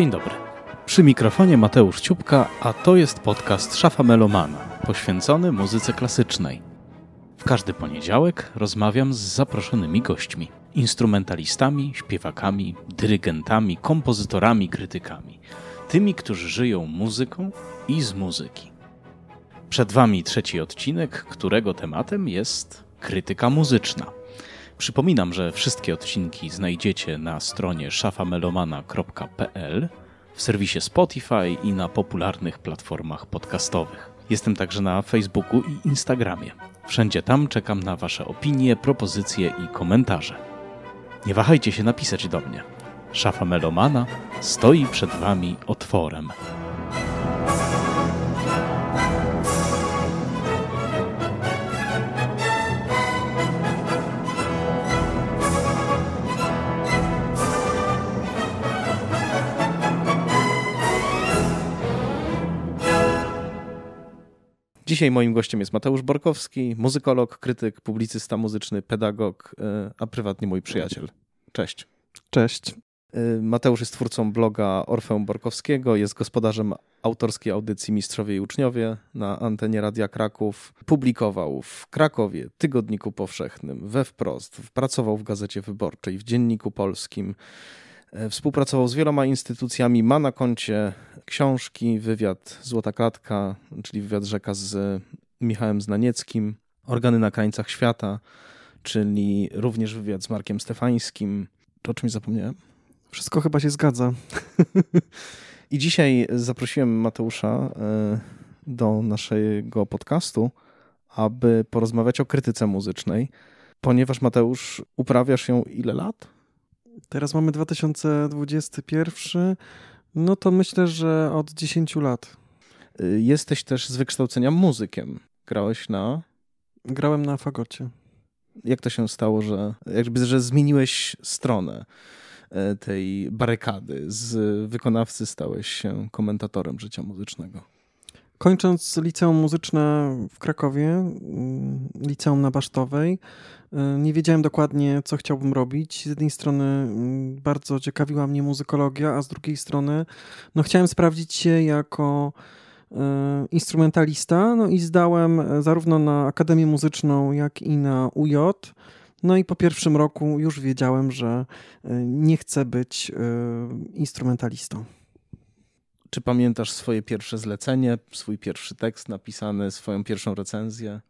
Dzień dobry. Przy mikrofonie Mateusz Ciupka, a to jest podcast Szafa Melomana, poświęcony muzyce klasycznej. W każdy poniedziałek rozmawiam z zaproszonymi gośćmi, instrumentalistami, śpiewakami, dyrygentami, kompozytorami, krytykami, tymi, którzy żyją muzyką i z muzyki. Przed Wami trzeci odcinek, którego tematem jest krytyka muzyczna. Przypominam, że wszystkie odcinki znajdziecie na stronie szafamelomana.pl, w serwisie Spotify i na popularnych platformach podcastowych. Jestem także na Facebooku i Instagramie. Wszędzie tam czekam na Wasze opinie, propozycje i komentarze. Nie wahajcie się napisać do mnie. Szafa Melomana stoi przed Wami otworem. Dzisiaj moim gościem jest Mateusz Borkowski, muzykolog, krytyk, publicysta muzyczny, pedagog, e, a prywatnie mój przyjaciel. Cześć. Cześć. E, Mateusz jest twórcą bloga Orfeum Borkowskiego, jest gospodarzem autorskiej audycji Mistrzowie i Uczniowie na antenie Radia Kraków. Publikował w Krakowie, Tygodniku Powszechnym, we Wprost, pracował w Gazecie Wyborczej, w Dzienniku Polskim. E, współpracował z wieloma instytucjami, ma na koncie książki, wywiad Złota Klatka, czyli wywiad rzeka z Michałem Znanieckim, Organy na krańcach świata, czyli również wywiad z Markiem Stefańskim. Czy o czymś zapomniałem? Wszystko chyba się zgadza. I dzisiaj zaprosiłem Mateusza e, do naszego podcastu, aby porozmawiać o krytyce muzycznej, ponieważ Mateusz, uprawiasz ją ile lat? Teraz mamy 2021, no to myślę, że od 10 lat. Y, jesteś też z wykształcenia muzykiem. Grałeś na. Grałem na fagocie. Jak to się stało, że, jakby, że zmieniłeś stronę y, tej barykady? Z wykonawcy stałeś się komentatorem życia muzycznego. Kończąc liceum muzyczne w Krakowie, mm, liceum na Basztowej, nie wiedziałem dokładnie, co chciałbym robić. Z jednej strony mm, bardzo ciekawiła mnie muzykologia, a z drugiej strony no, chciałem sprawdzić się jako y, instrumentalista. No i zdałem zarówno na Akademię Muzyczną, jak i na UJ. No i po pierwszym roku już wiedziałem, że y, nie chcę być instrumentalistą. Czy pamiętasz swoje pierwsze zlecenie, swój pierwszy tekst napisany, swoją pierwszą recenzję?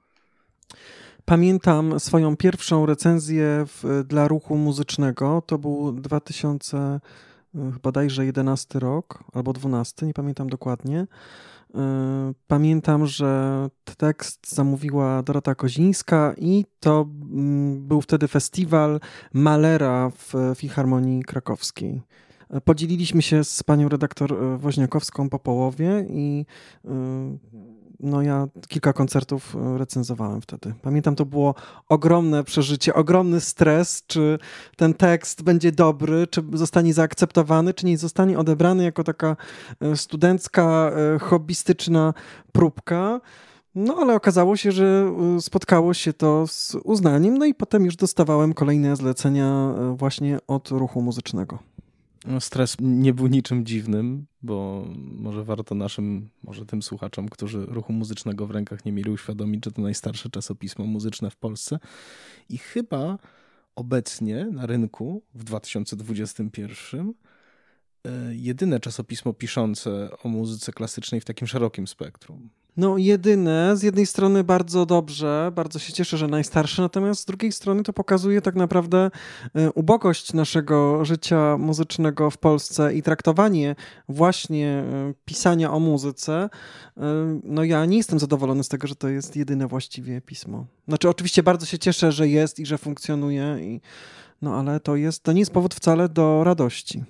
Pamiętam swoją pierwszą recenzję w, dla ruchu muzycznego. To był 2000 bodajże 11 rok albo 12, nie pamiętam dokładnie. E, pamiętam, że tekst zamówiła Dorota Kozińska i to mm, był wtedy festiwal Malera w Filharmonii Krakowskiej. Podzieliliśmy się z panią redaktor e, Woźniakowską po połowie i e, no ja kilka koncertów e, recenzowałem wtedy. Pamiętam, to było ogromne przeżycie, ogromny stres, czy ten tekst będzie dobry, czy zostanie zaakceptowany, czy nie zostanie odebrany jako taka studencka, hobbystyczna próbka. No ale okazało się, że spotkało się to z uznaniem, no i potem już dostawałem kolejne zlecenia właśnie od ruchu muzycznego. No, stres nie był niczym dziwnym, bo może warto naszym, może tym słuchaczom, którzy ruchu muzycznego w rękach nie mieli uświadomić, że to najstarsze czasopismo muzyczne w Polsce i chyba obecnie na rynku w 2021 e, jedyne czasopismo piszące o muzyce klasycznej w takim szerokim spektrum. No, jedyne, z jednej strony bardzo dobrze, bardzo się cieszę, że najstarsze, natomiast z drugiej strony to pokazuje tak naprawdę e, ubogość naszego życia muzycznego w Polsce i traktowanie właśnie e, pisania o muzyce. E, no, ja nie jestem zadowolony z tego, że to jest jedyne właściwie pismo. Znaczy, oczywiście bardzo się cieszę, że jest i że funkcjonuje, i, no ale to, jest, to nie jest powód wcale do radości.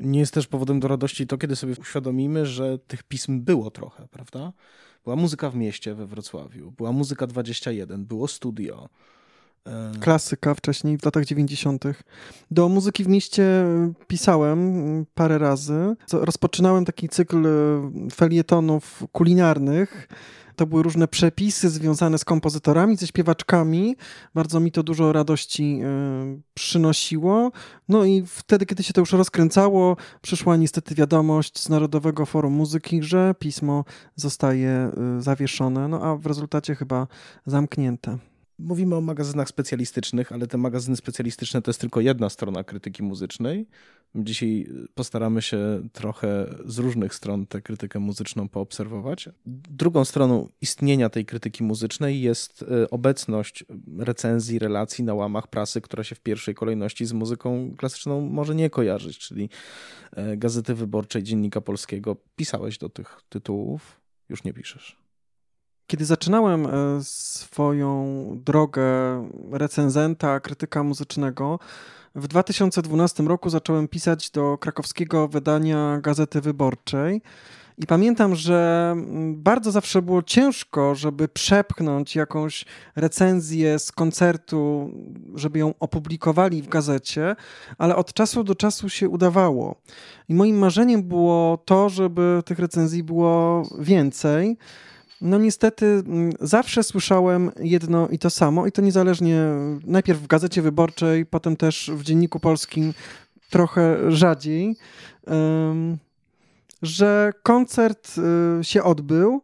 Nie jest też powodem do radości to, kiedy sobie uświadomimy, że tych pism było trochę, prawda? Była muzyka w mieście we Wrocławiu, była muzyka 21, było studio. E, Klasyka wcześniej, w latach 90. Do muzyki w mieście pisałem parę razy. Rozpoczynałem taki cykl e, felietonów kulinarnych To były różne przepisy związane z kompozytorami, ze śpiewaczkami. Bardzo mi to dużo radości y, przynosiło. No i wtedy, kiedy się to już rozkręcało, przyszła niestety wiadomość z Narodowego Forum Muzyki, że pismo zostaje y, zawieszone, no a w rezultacie chyba zamknięte. Mówimy o magazynach specjalistycznych, ale te magazyny specjalistyczne to jest tylko jedna strona krytyki muzycznej. Dzisiaj postaramy się trochę z różnych stron tę krytykę muzyczną poobserwować. Drugą stroną istnienia tej krytyki muzycznej jest e, obecność recenzji, relacji na łamach prasy, która się w pierwszej kolejności z muzyką klasyczną może nie kojarzyć, czyli e, Gazety Wyborczej, Dziennika Polskiego. Pisałeś do tych tytułów, już nie piszesz. Kiedy zaczynałem e, swoją drogę recenzenta, krytyka muzycznego, w 2012 roku zacząłem pisać do krakowskiego wydania Gazety Wyborczej. I pamiętam, że mm, bardzo zawsze było ciężko, żeby przepchnąć jakąś recenzję z koncertu, żeby ją opublikowali w gazecie, ale od czasu do czasu się udawało. I moim marzeniem było to, żeby tych recenzji było więcej. No niestety mm, zawsze słyszałem jedno i to samo i to niezależnie najpierw w Gazecie Wyborczej, potem też w Dzienniku Polskim trochę rzadziej, że koncert y, się odbył,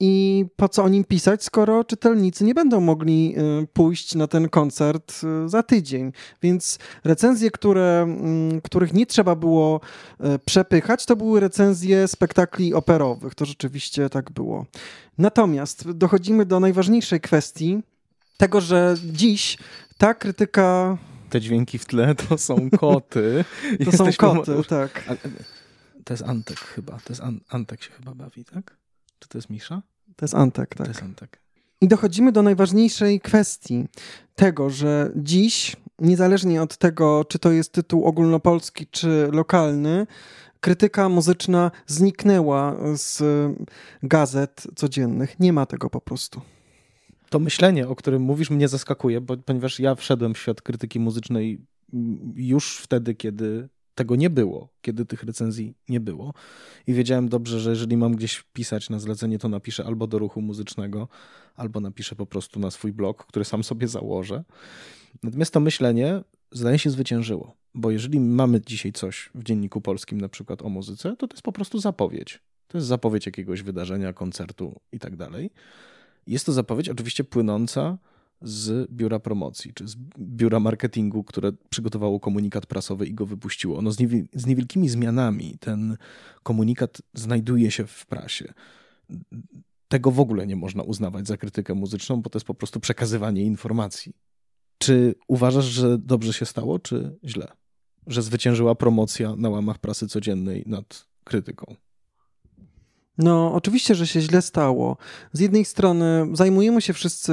i po co o nim pisać, skoro czytelnicy nie będą mogli y, pójść na ten koncert y, za tydzień. Więc recenzje, które, mm, których nie trzeba było y, przepychać, to były recenzje spektakli operowych. To rzeczywiście tak było. Natomiast dochodzimy do najważniejszej kwestii tego, że dziś ta krytyka. Te dźwięki w tle to są koty. to są koty, tak. To jest Antek chyba. To jest An Antek się chyba bawi, tak? Czy to jest Misza? To jest Antek, tak. To jest Antek. I dochodzimy do najważniejszej kwestii tego, że dziś, niezależnie od tego, czy to jest tytuł ogólnopolski, czy lokalny, krytyka muzyczna zniknęła z gazet codziennych. Nie ma tego po prostu. To myślenie, o którym mówisz, mnie zaskakuje, bo, ponieważ ja wszedłem w świat krytyki muzycznej już wtedy, kiedy tego nie było, kiedy tych recenzji nie było. I wiedziałem dobrze, że jeżeli mam gdzieś pisać na zlecenie, to napiszę albo do ruchu muzycznego, albo napiszę po prostu na swój blog, który sam sobie założę. Natomiast to myślenie zdaje się zwyciężyło, bo jeżeli mamy dzisiaj coś w Dzienniku Polskim na przykład o muzyce, to to jest po prostu zapowiedź. To jest zapowiedź jakiegoś wydarzenia, koncertu i tak dalej. Jest to zapowiedź oczywiście płynąca z biura promocji, czy z biura marketingu, które przygotowało komunikat prasowy i go wypuściło. No z, z niewielkimi zmianami ten komunikat znajduje się w prasie. Tego w ogóle nie można uznawać za krytykę muzyczną, bo to jest po prostu przekazywanie informacji. Czy uważasz, że dobrze się stało, czy źle? Że zwyciężyła promocja na łamach prasy codziennej nad krytyką? No, oczywiście, że się źle stało. Z jednej strony zajmujemy się wszyscy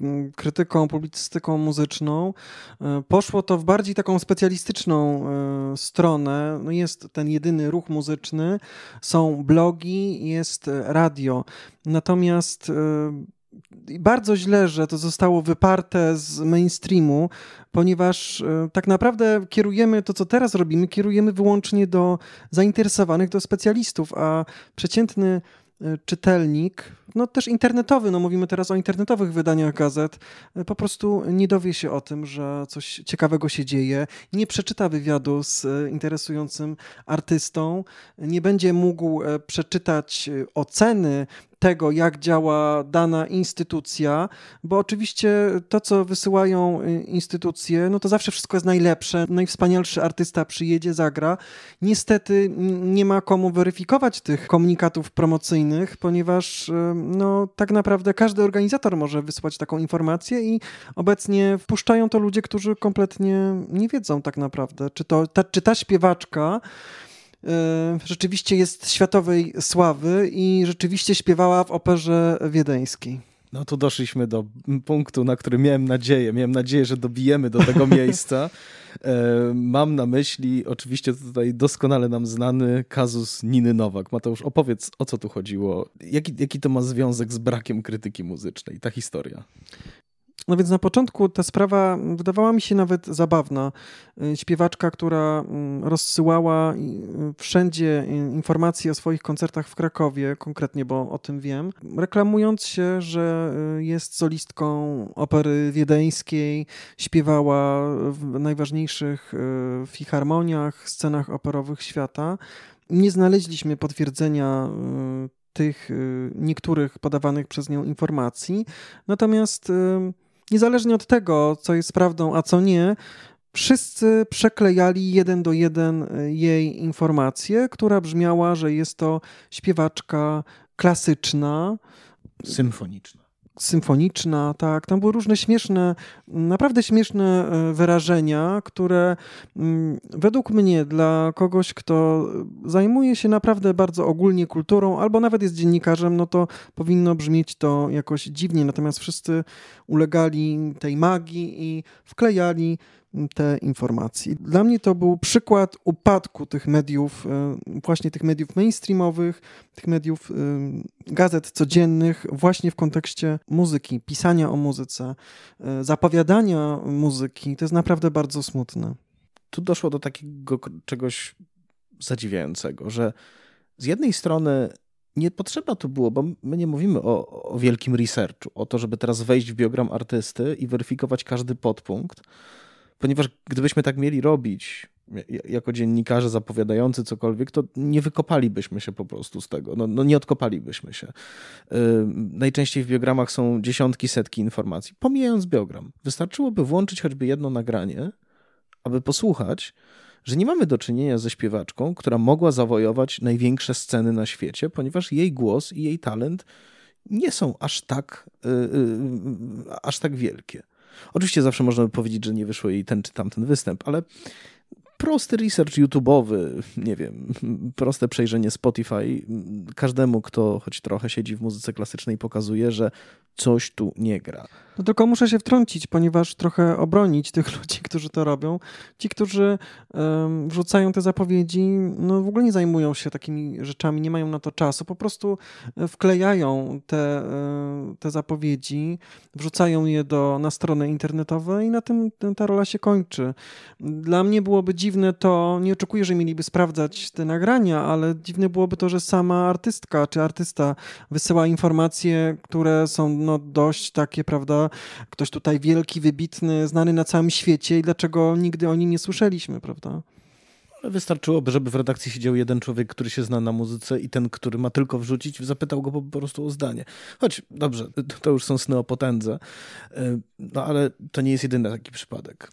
mm, krytyką, publicystyką muzyczną. E, poszło to w bardziej taką specjalistyczną e, stronę. No jest ten jedyny ruch muzyczny, są blogi, jest radio. Natomiast e, bardzo źle, że to zostało wyparte z mainstreamu, ponieważ e, tak naprawdę kierujemy to, co teraz robimy, kierujemy wyłącznie do zainteresowanych, do specjalistów, a przeciętny e, czytelnik, no też internetowy, no mówimy teraz o internetowych wydaniach gazet, e, po prostu nie dowie się o tym, że coś ciekawego się dzieje, nie przeczyta wywiadu z interesującym artystą, nie będzie mógł przeczytać oceny tego, jak działa dana instytucja, bo oczywiście to, co wysyłają y, instytucje, no to zawsze wszystko jest najlepsze. Najwspanialszy artysta przyjedzie, zagra. Niestety nie ma komu weryfikować tych komunikatów promocyjnych, ponieważ y, no, tak naprawdę każdy organizator może wysłać taką informację i obecnie wpuszczają to ludzie, którzy kompletnie nie wiedzą tak naprawdę, czy, to, ta, czy ta śpiewaczka rzeczywiście jest światowej sławy i rzeczywiście śpiewała w operze wiedeńskiej. No tu doszliśmy do punktu, na który miałem nadzieję. Miałem nadzieję, że dobijemy do tego miejsca. E, mam na myśli oczywiście tutaj doskonale nam znany kazus Niny Nowak. Mateusz, opowiedz o co tu chodziło. Jaki, jaki to ma związek z brakiem krytyki muzycznej, ta historia? No więc na początku ta sprawa wydawała mi się nawet zabawna. Y, śpiewaczka, która mm, rozsyłała y, wszędzie informacje o swoich koncertach w Krakowie, konkretnie, bo o tym wiem, reklamując się, że y, jest solistką opery wiedeńskiej, śpiewała w najważniejszych filharmoniach, scenach operowych świata. Nie znaleźliśmy potwierdzenia tych niektórych podawanych przez nią informacji. Natomiast niezależnie od tego, co jest prawdą, a co nie, wszyscy przeklejali jeden do jeden e, jej informację, która brzmiała, że jest to śpiewaczka klasyczna. Symfoniczna symfoniczna, tak. Tam były różne śmieszne, naprawdę śmieszne e, wyrażenia, które mm, według mnie dla kogoś, kto zajmuje się naprawdę bardzo ogólnie kulturą, albo nawet jest dziennikarzem, no to powinno brzmieć to jakoś dziwnie. Natomiast wszyscy ulegali tej magii i wklejali te informacje. Dla mnie to był przykład upadku tych mediów, e, właśnie tych mediów mainstreamowych, tych mediów e, gazet codziennych, właśnie w kontekście muzyki, pisania o muzyce, e, zapowiadania muzyki. To jest naprawdę bardzo smutne. Tu doszło do takiego czegoś zadziwiającego, że z jednej strony nie potrzeba tu było, bo my nie mówimy o, o wielkim researchu, o to, żeby teraz wejść w biogram artysty i weryfikować każdy podpunkt, ponieważ gdybyśmy tak mieli robić, jako dziennikarze zapowiadający cokolwiek, to nie wykopalibyśmy się po prostu z tego. No, no nie odkopalibyśmy się. Najczęściej w biogramach są dziesiątki, setki informacji. Pomijając biogram, wystarczyłoby włączyć choćby jedno nagranie, aby posłuchać, że nie mamy do czynienia ze śpiewaczką, która mogła zawojować największe sceny na świecie, ponieważ jej głos i jej talent nie są aż tak, yy, yy, aż tak wielkie. Oczywiście zawsze można by powiedzieć, że nie wyszło jej ten czy tamten występ, ale prosty research YouTube'owy, nie wiem, proste przejrzenie Spotify każdemu, kto choć trochę siedzi w muzyce klasycznej, pokazuje, że coś tu nie gra. No tylko muszę się wtrącić, ponieważ trochę obronić tych ludzi, którzy to robią. Ci, którzy um, wrzucają te zapowiedzi, no w ogóle nie zajmują się takimi rzeczami, nie mają na to czasu, po prostu e, wklejają te, e, te zapowiedzi, wrzucają je do, na strony internetowe i na tym ta rola się kończy. Dla mnie byłoby dziwne to, nie oczekuję, że mieliby sprawdzać te nagrania, ale dziwne byłoby to, że sama artystka czy artysta wysyła informacje, które są no, dość takie, prawda, ktoś tutaj wielki, wybitny, znany na całym świecie i dlaczego nigdy o nim nie słyszeliśmy, prawda? Ale wystarczyłoby, żeby w redakcji siedział jeden człowiek, który się zna na muzyce i ten, który ma tylko wrzucić, zapytał go po prostu o zdanie. Choć, dobrze, to już są sny o potędze, e, no ale to nie jest jedyny taki przypadek.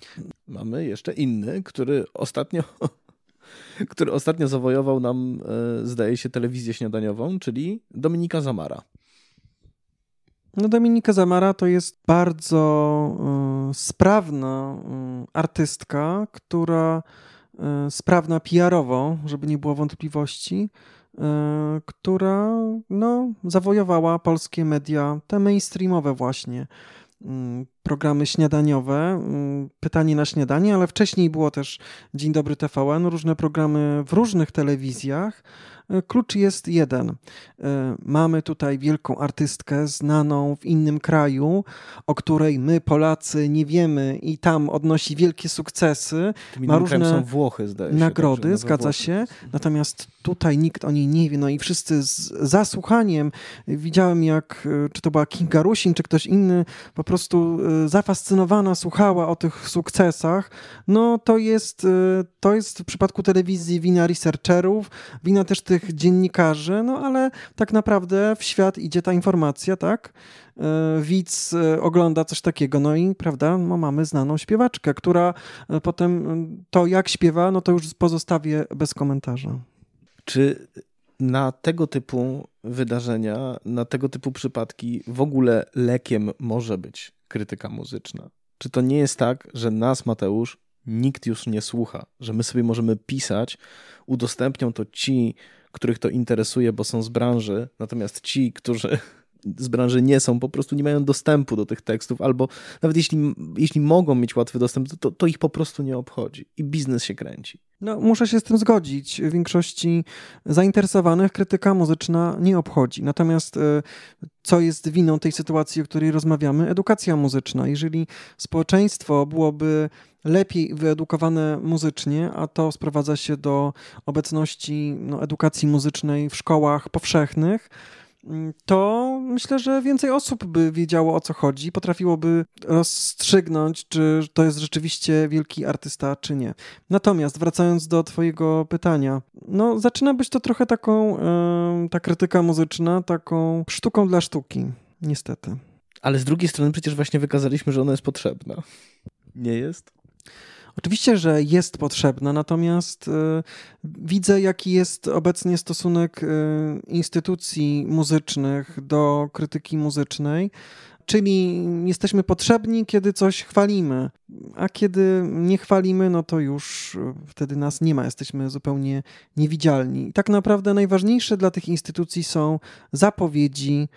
Mamy jeszcze inny, który ostatnio który ostatnio zawojował nam, e, zdaje się, telewizję śniadaniową, czyli Dominika Zamara. No Dominika Zamara to jest bardzo y, sprawna y, artystka, która y, sprawna PR-owo, żeby nie było wątpliwości, która no, zawojowała polskie media, te mainstreamowe właśnie, programy śniadaniowe, pytanie na śniadanie, ale wcześniej było też Dzień Dobry TVN, różne programy w różnych telewizjach, Klucz jest jeden. E, mamy tutaj wielką artystkę znaną w innym kraju, o której my, Polacy, nie wiemy i tam odnosi wielkie sukcesy. ma różne są Włochy, zdaje się, nagrody, tak, zgadza się. Natomiast tutaj nikt o niej nie wie. No i wszyscy z zasłuchaniem widziałem, jak e, czy to była Kinga Rusin, czy ktoś inny, po prostu e, zafascynowana słuchała o tych sukcesach. No to jest, to jest w przypadku telewizji wina researcherów, wina też tych dziennikarzy, no ale tak naprawdę w świat idzie ta informacja, tak? E, widz e, ogląda coś takiego, no i prawda, no mamy znaną śpiewaczkę, która potem to jak śpiewa, no to już pozostawię bez komentarza. Czy na tego typu wydarzenia, na tego typu przypadki w ogóle lekiem może być krytyka muzyczna? Czy to nie jest tak, że nas, Mateusz, nikt już nie słucha, że my sobie możemy pisać, udostępnią to ci których to interesuje, bo są z branży, natomiast ci, którzy z branży nie są, po prostu nie mają dostępu do tych tekstów, albo nawet jeśli, jeśli mogą mieć łatwy dostęp, to, to ich po prostu nie obchodzi i biznes się kręci. No, muszę się z tym zgodzić. W większości zainteresowanych krytyka muzyczna nie obchodzi. Natomiast e, co jest winą tej sytuacji, o której rozmawiamy? Edukacja muzyczna. Jeżeli społeczeństwo byłoby lepiej wyedukowane muzycznie, a to sprowadza się do obecności no, edukacji muzycznej w szkołach powszechnych, to myślę, że więcej osób by wiedziało o co chodzi, potrafiłoby rozstrzygnąć, czy to jest rzeczywiście wielki artysta, czy nie. Natomiast wracając do Twojego pytania, no zaczyna być to trochę taką, ta krytyka muzyczna, taką sztuką dla sztuki, niestety. Ale z drugiej strony przecież właśnie wykazaliśmy, że ona jest potrzebna. Nie jest? Oczywiście, że jest potrzebna, natomiast y, widzę, jaki jest obecnie stosunek y, instytucji muzycznych do krytyki muzycznej. Czyli jesteśmy potrzebni, kiedy coś chwalimy, a kiedy nie chwalimy, no to już wtedy nas nie ma, jesteśmy zupełnie niewidzialni. Tak naprawdę najważniejsze dla tych instytucji są zapowiedzi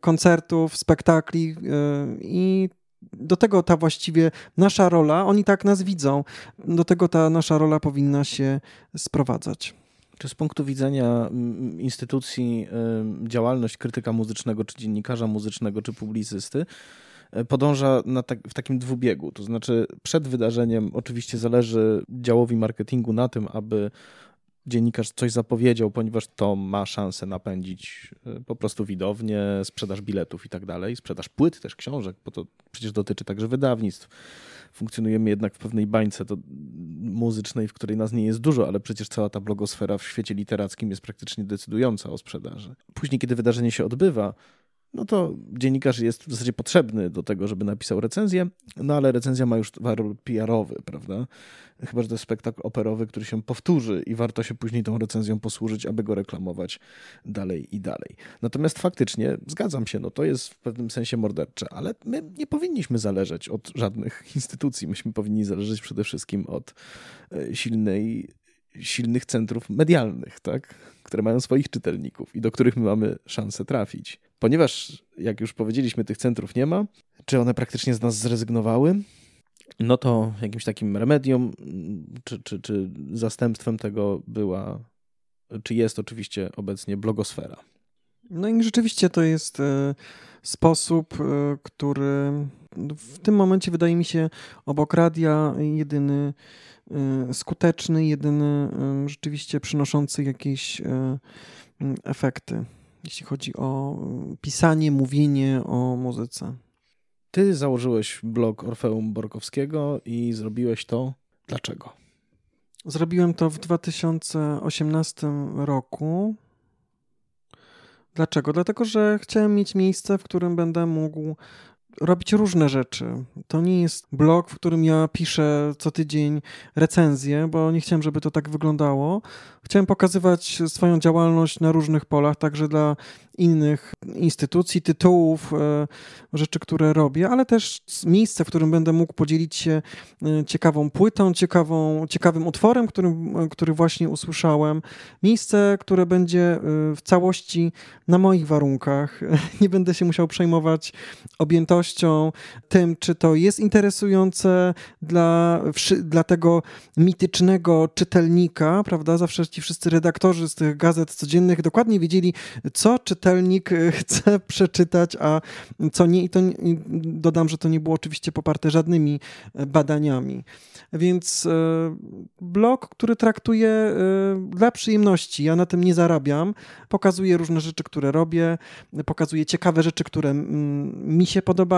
koncertów, spektakli i do tego ta właściwie nasza rola, oni tak nas widzą, do tego ta nasza rola powinna się sprowadzać. Czy z punktu widzenia instytucji działalność krytyka muzycznego, czy dziennikarza muzycznego, czy publicysty e, podąża tak, w takim dwubiegu? To znaczy, przed wydarzeniem oczywiście zależy działowi marketingu na tym, aby dziennikarz coś zapowiedział, ponieważ to ma szansę napędzić y, po prostu widownię, sprzedaż biletów i tak dalej, sprzedaż płyt też, książek, bo to przecież dotyczy także wydawnictw. Funkcjonujemy jednak w pewnej bańce to muzycznej, w której nas nie jest dużo, ale przecież cała ta blogosfera w świecie literackim jest praktycznie decydująca o sprzedaży. Później, kiedy wydarzenie się odbywa, no to dziennikarz jest w zasadzie potrzebny do tego, żeby napisał recenzję, no ale recenzja ma już walor PR-owy, prawda? Chyba, że to jest spektakl operowy, który się powtórzy i warto się później tą recenzją posłużyć, aby go reklamować dalej i dalej. Natomiast faktycznie, zgadzam się, no to jest w pewnym sensie mordercze, ale my nie powinniśmy zależeć od żadnych instytucji. Myśmy powinni zależeć przede wszystkim od e, silnej silnych centrów medialnych, tak? które mają swoich czytelników i do których my mamy szansę trafić. Ponieważ, jak już powiedzieliśmy, tych centrów nie ma, czy one praktycznie z nas zrezygnowały, no to jakimś takim remedium, czy, czy, czy zastępstwem tego była, czy jest oczywiście obecnie blogosfera. No i rzeczywiście to jest e, sposób, e, który w tym momencie wydaje mi się obok radia jedyny e, skuteczny, jedyny rzeczywiście przynoszący jakieś efekty jeśli chodzi o y, pisanie, mówienie o muzyce. Ty założyłeś blog Orfeum Borkowskiego i zrobiłeś to dlaczego? Zrobiłem to w 2018 roku. Dlaczego? Dlatego, że chciałem mieć miejsce, w którym będę mógł robić różne rzeczy. To nie jest blog, w którym ja piszę co tydzień recenzje, bo nie chciałem, żeby to tak wyglądało. Chciałem pokazywać swoją działalność na różnych polach, także dla innych instytucji, tytułów, e, rzeczy, które robię, ale też miejsce, w którym będę mógł podzielić się e, ciekawą płytą, ciekawą, ciekawym utworem, którym, e, który właśnie usłyszałem. Miejsce, które będzie w całości na moich warunkach. Nie będę się musiał przejmować objętością, tym, czy to jest interesujące dla, dla tego mitycznego czytelnika, prawda? Zawsze ci wszyscy redaktorzy z tych gazet codziennych dokładnie wiedzieli, co czytelnik e, chce przeczytać, a co nie. I to dodam, że to nie było oczywiście poparte żadnymi e, badaniami. Więc e, blog, który traktuje dla przyjemności, ja na tym nie zarabiam, pokazuje różne rzeczy, które robię, pokazuje ciekawe rzeczy, które mi się podobają,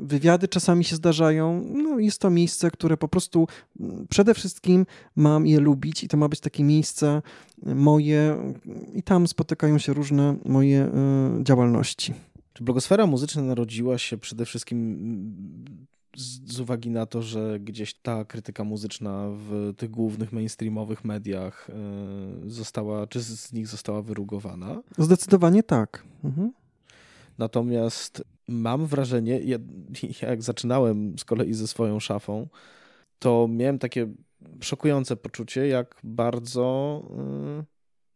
wywiady czasami się zdarzają. No, jest to miejsce, które po prostu przede wszystkim mam je lubić i to ma być takie miejsce moje i tam spotykają się różne moje e, działalności. Czy blogosfera muzyczna narodziła się przede wszystkim z, z, uwagi na to, że gdzieś ta krytyka muzyczna w tych głównych mainstreamowych mediach została, czy z nich została wyrugowana? Zdecydowanie tak. Mhm. Natomiast mam wrażenie, ja, jak zaczynałem z kolei ze swoją szafą, to miałem takie szokujące poczucie, jak bardzo y,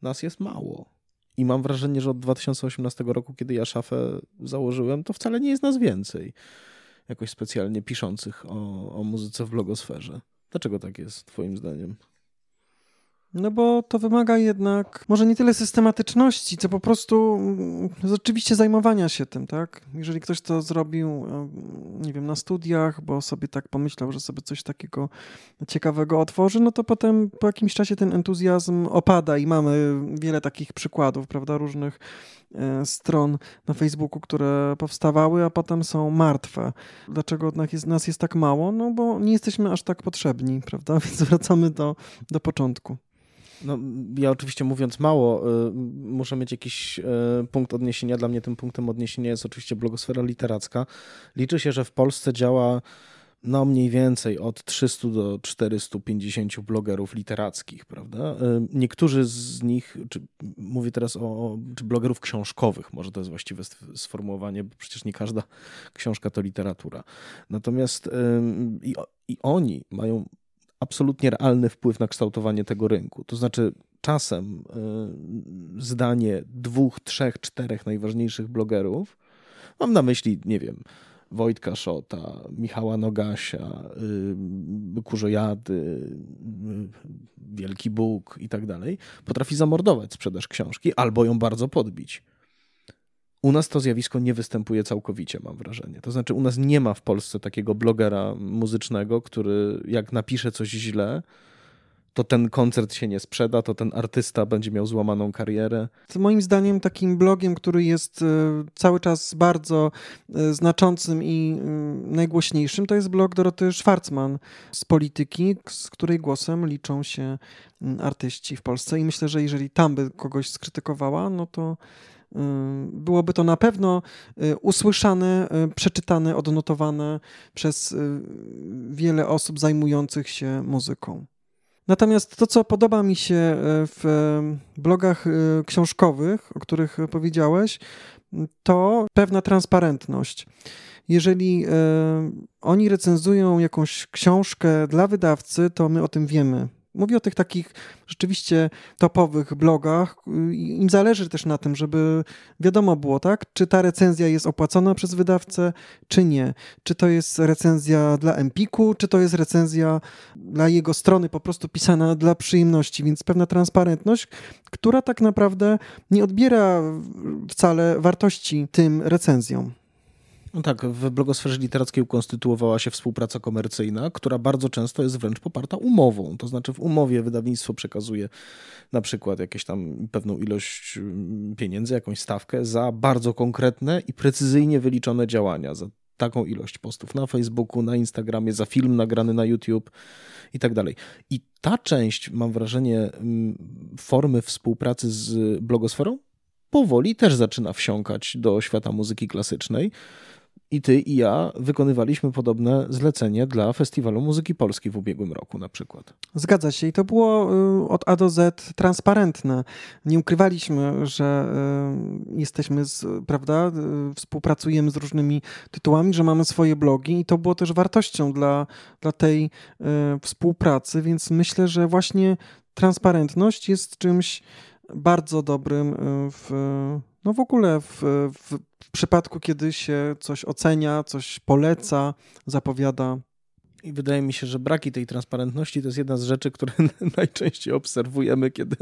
nas jest mało. I mam wrażenie, że od 2018 roku, kiedy ja szafę założyłem, to wcale nie jest nas więcej jakoś specjalnie piszących o, o muzyce w blogosferze. Dlaczego tak jest, Twoim zdaniem? No bo to wymaga jednak może nie tyle systematyczności, co po prostu mm, rzeczywiście zajmowania się tym, tak? Jeżeli ktoś to zrobił, nie wiem, na studiach, bo sobie tak pomyślał, że sobie coś takiego ciekawego otworzy, no to potem po jakimś czasie ten entuzjazm opada i mamy wiele takich przykładów, prawda, różnych e, stron na Facebooku, które powstawały, a potem są martwe. Dlaczego jest, nas jest tak mało? No bo nie jesteśmy aż tak potrzebni, prawda? Więc wracamy do, do początku. No, ja oczywiście mówiąc mało, y, muszę mieć jakiś y, punkt odniesienia. Dla mnie tym punktem odniesienia jest oczywiście blogosfera literacka. Liczy się, że w Polsce działa no mniej więcej od 300 do 450 blogerów literackich, prawda? Y, niektórzy z nich, czy mówię teraz o czy blogerów książkowych, może to jest właściwe sformułowanie, bo przecież nie każda książka to literatura. Natomiast i, i oni mają absolutnie realny wpływ na kształtowanie tego rynku. To znaczy, czasem y, zdanie dwóch, trzech, czterech najważniejszych blogerów, mam na myśli, nie wiem, Wojtka Szota, Michała Nogasia, y, Kurzojady, y, Wielki Bóg i tak dalej, potrafi zamordować sprzedaż książki albo ją bardzo podbić. U nas to zjawisko nie występuje całkowicie, mam wrażenie. To znaczy, u nas nie ma w Polsce takiego blogera muzycznego, który jak napisze coś źle, to ten koncert się nie sprzeda, to ten artysta będzie miał złamaną karierę. Moim zdaniem takim blogiem, który jest e, cały czas bardzo e, znaczącym i e, najgłośniejszym, to jest blog Doroty Schwarzman z Polityki, z której głosem liczą się artyści w Polsce i myślę, że jeżeli tam by kogoś skrytykowała, no to byłoby to na pewno y, usłyszane, y, przeczytane, odnotowane przez y, wiele osób zajmujących się muzyką. Natomiast to, co podoba mi się w blogach książkowych, o których powiedziałeś, to pewna transparentność. Jeżeli oni recenzują jakąś książkę dla wydawcy, to my o tym wiemy Mówię o tych takich rzeczywiście topowych blogach. Im zależy też na tym, żeby wiadomo było, tak, czy ta recenzja jest opłacona przez wydawcę, czy nie. Czy to jest recenzja dla Empiku, czy to jest recenzja dla jego strony po prostu pisana dla przyjemności. Więc pewna transparentność, która tak naprawdę nie odbiera wcale wartości tym recenzjom. No tak, w blogosferze literackiej ukonstytuowała się współpraca komercyjna, która bardzo często jest wręcz poparta umową. To znaczy w umowie wydawnictwo przekazuje na przykład jakieś tam pewną ilość mm, pieniędzy, jakąś stawkę za bardzo konkretne i precyzyjnie wyliczone działania, za taką ilość postów na Facebooku, na Instagramie, za film nagrany na YouTube i tak dalej. I ta część, mam wrażenie, mm, formy współpracy z blogosferą powoli też zaczyna wsiąkać do świata muzyki klasycznej i ty i ja wykonywaliśmy podobne zlecenie dla Festiwalu Muzyki Polskiej w ubiegłym roku na przykład. Zgadza się i to było y, od A do Z transparentne. Nie ukrywaliśmy, że y, jesteśmy, z, prawda, y, współpracujemy z różnymi tytułami, że mamy swoje blogi i to było też wartością dla, dla tej współpracy, więc myślę, że właśnie transparentność jest czymś bardzo dobrym w, no w ogóle w, w przypadku, kiedy się coś ocenia, coś poleca, zapowiada. I wydaje mi się, że braki tej transparentności to jest jedna z rzeczy, które najczęściej obserwujemy, kiedy,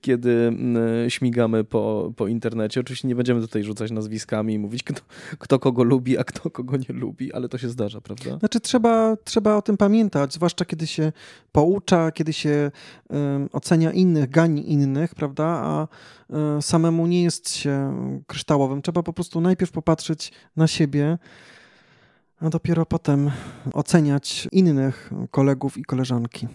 kiedy mm, śmigamy po, po internecie. Oczywiście nie będziemy tutaj rzucać nazwiskami i mówić, kto, kto kogo lubi, a kto kogo nie lubi, ale to się zdarza, prawda? Znaczy, trzeba, trzeba o tym pamiętać, zwłaszcza kiedy się poucza, kiedy się um, ocenia innych, gani innych, prawda? A um, samemu nie jest się kryształowym. Trzeba po prostu najpierw popatrzeć na siebie a dopiero potem oceniać innych kolegów i koleżanki.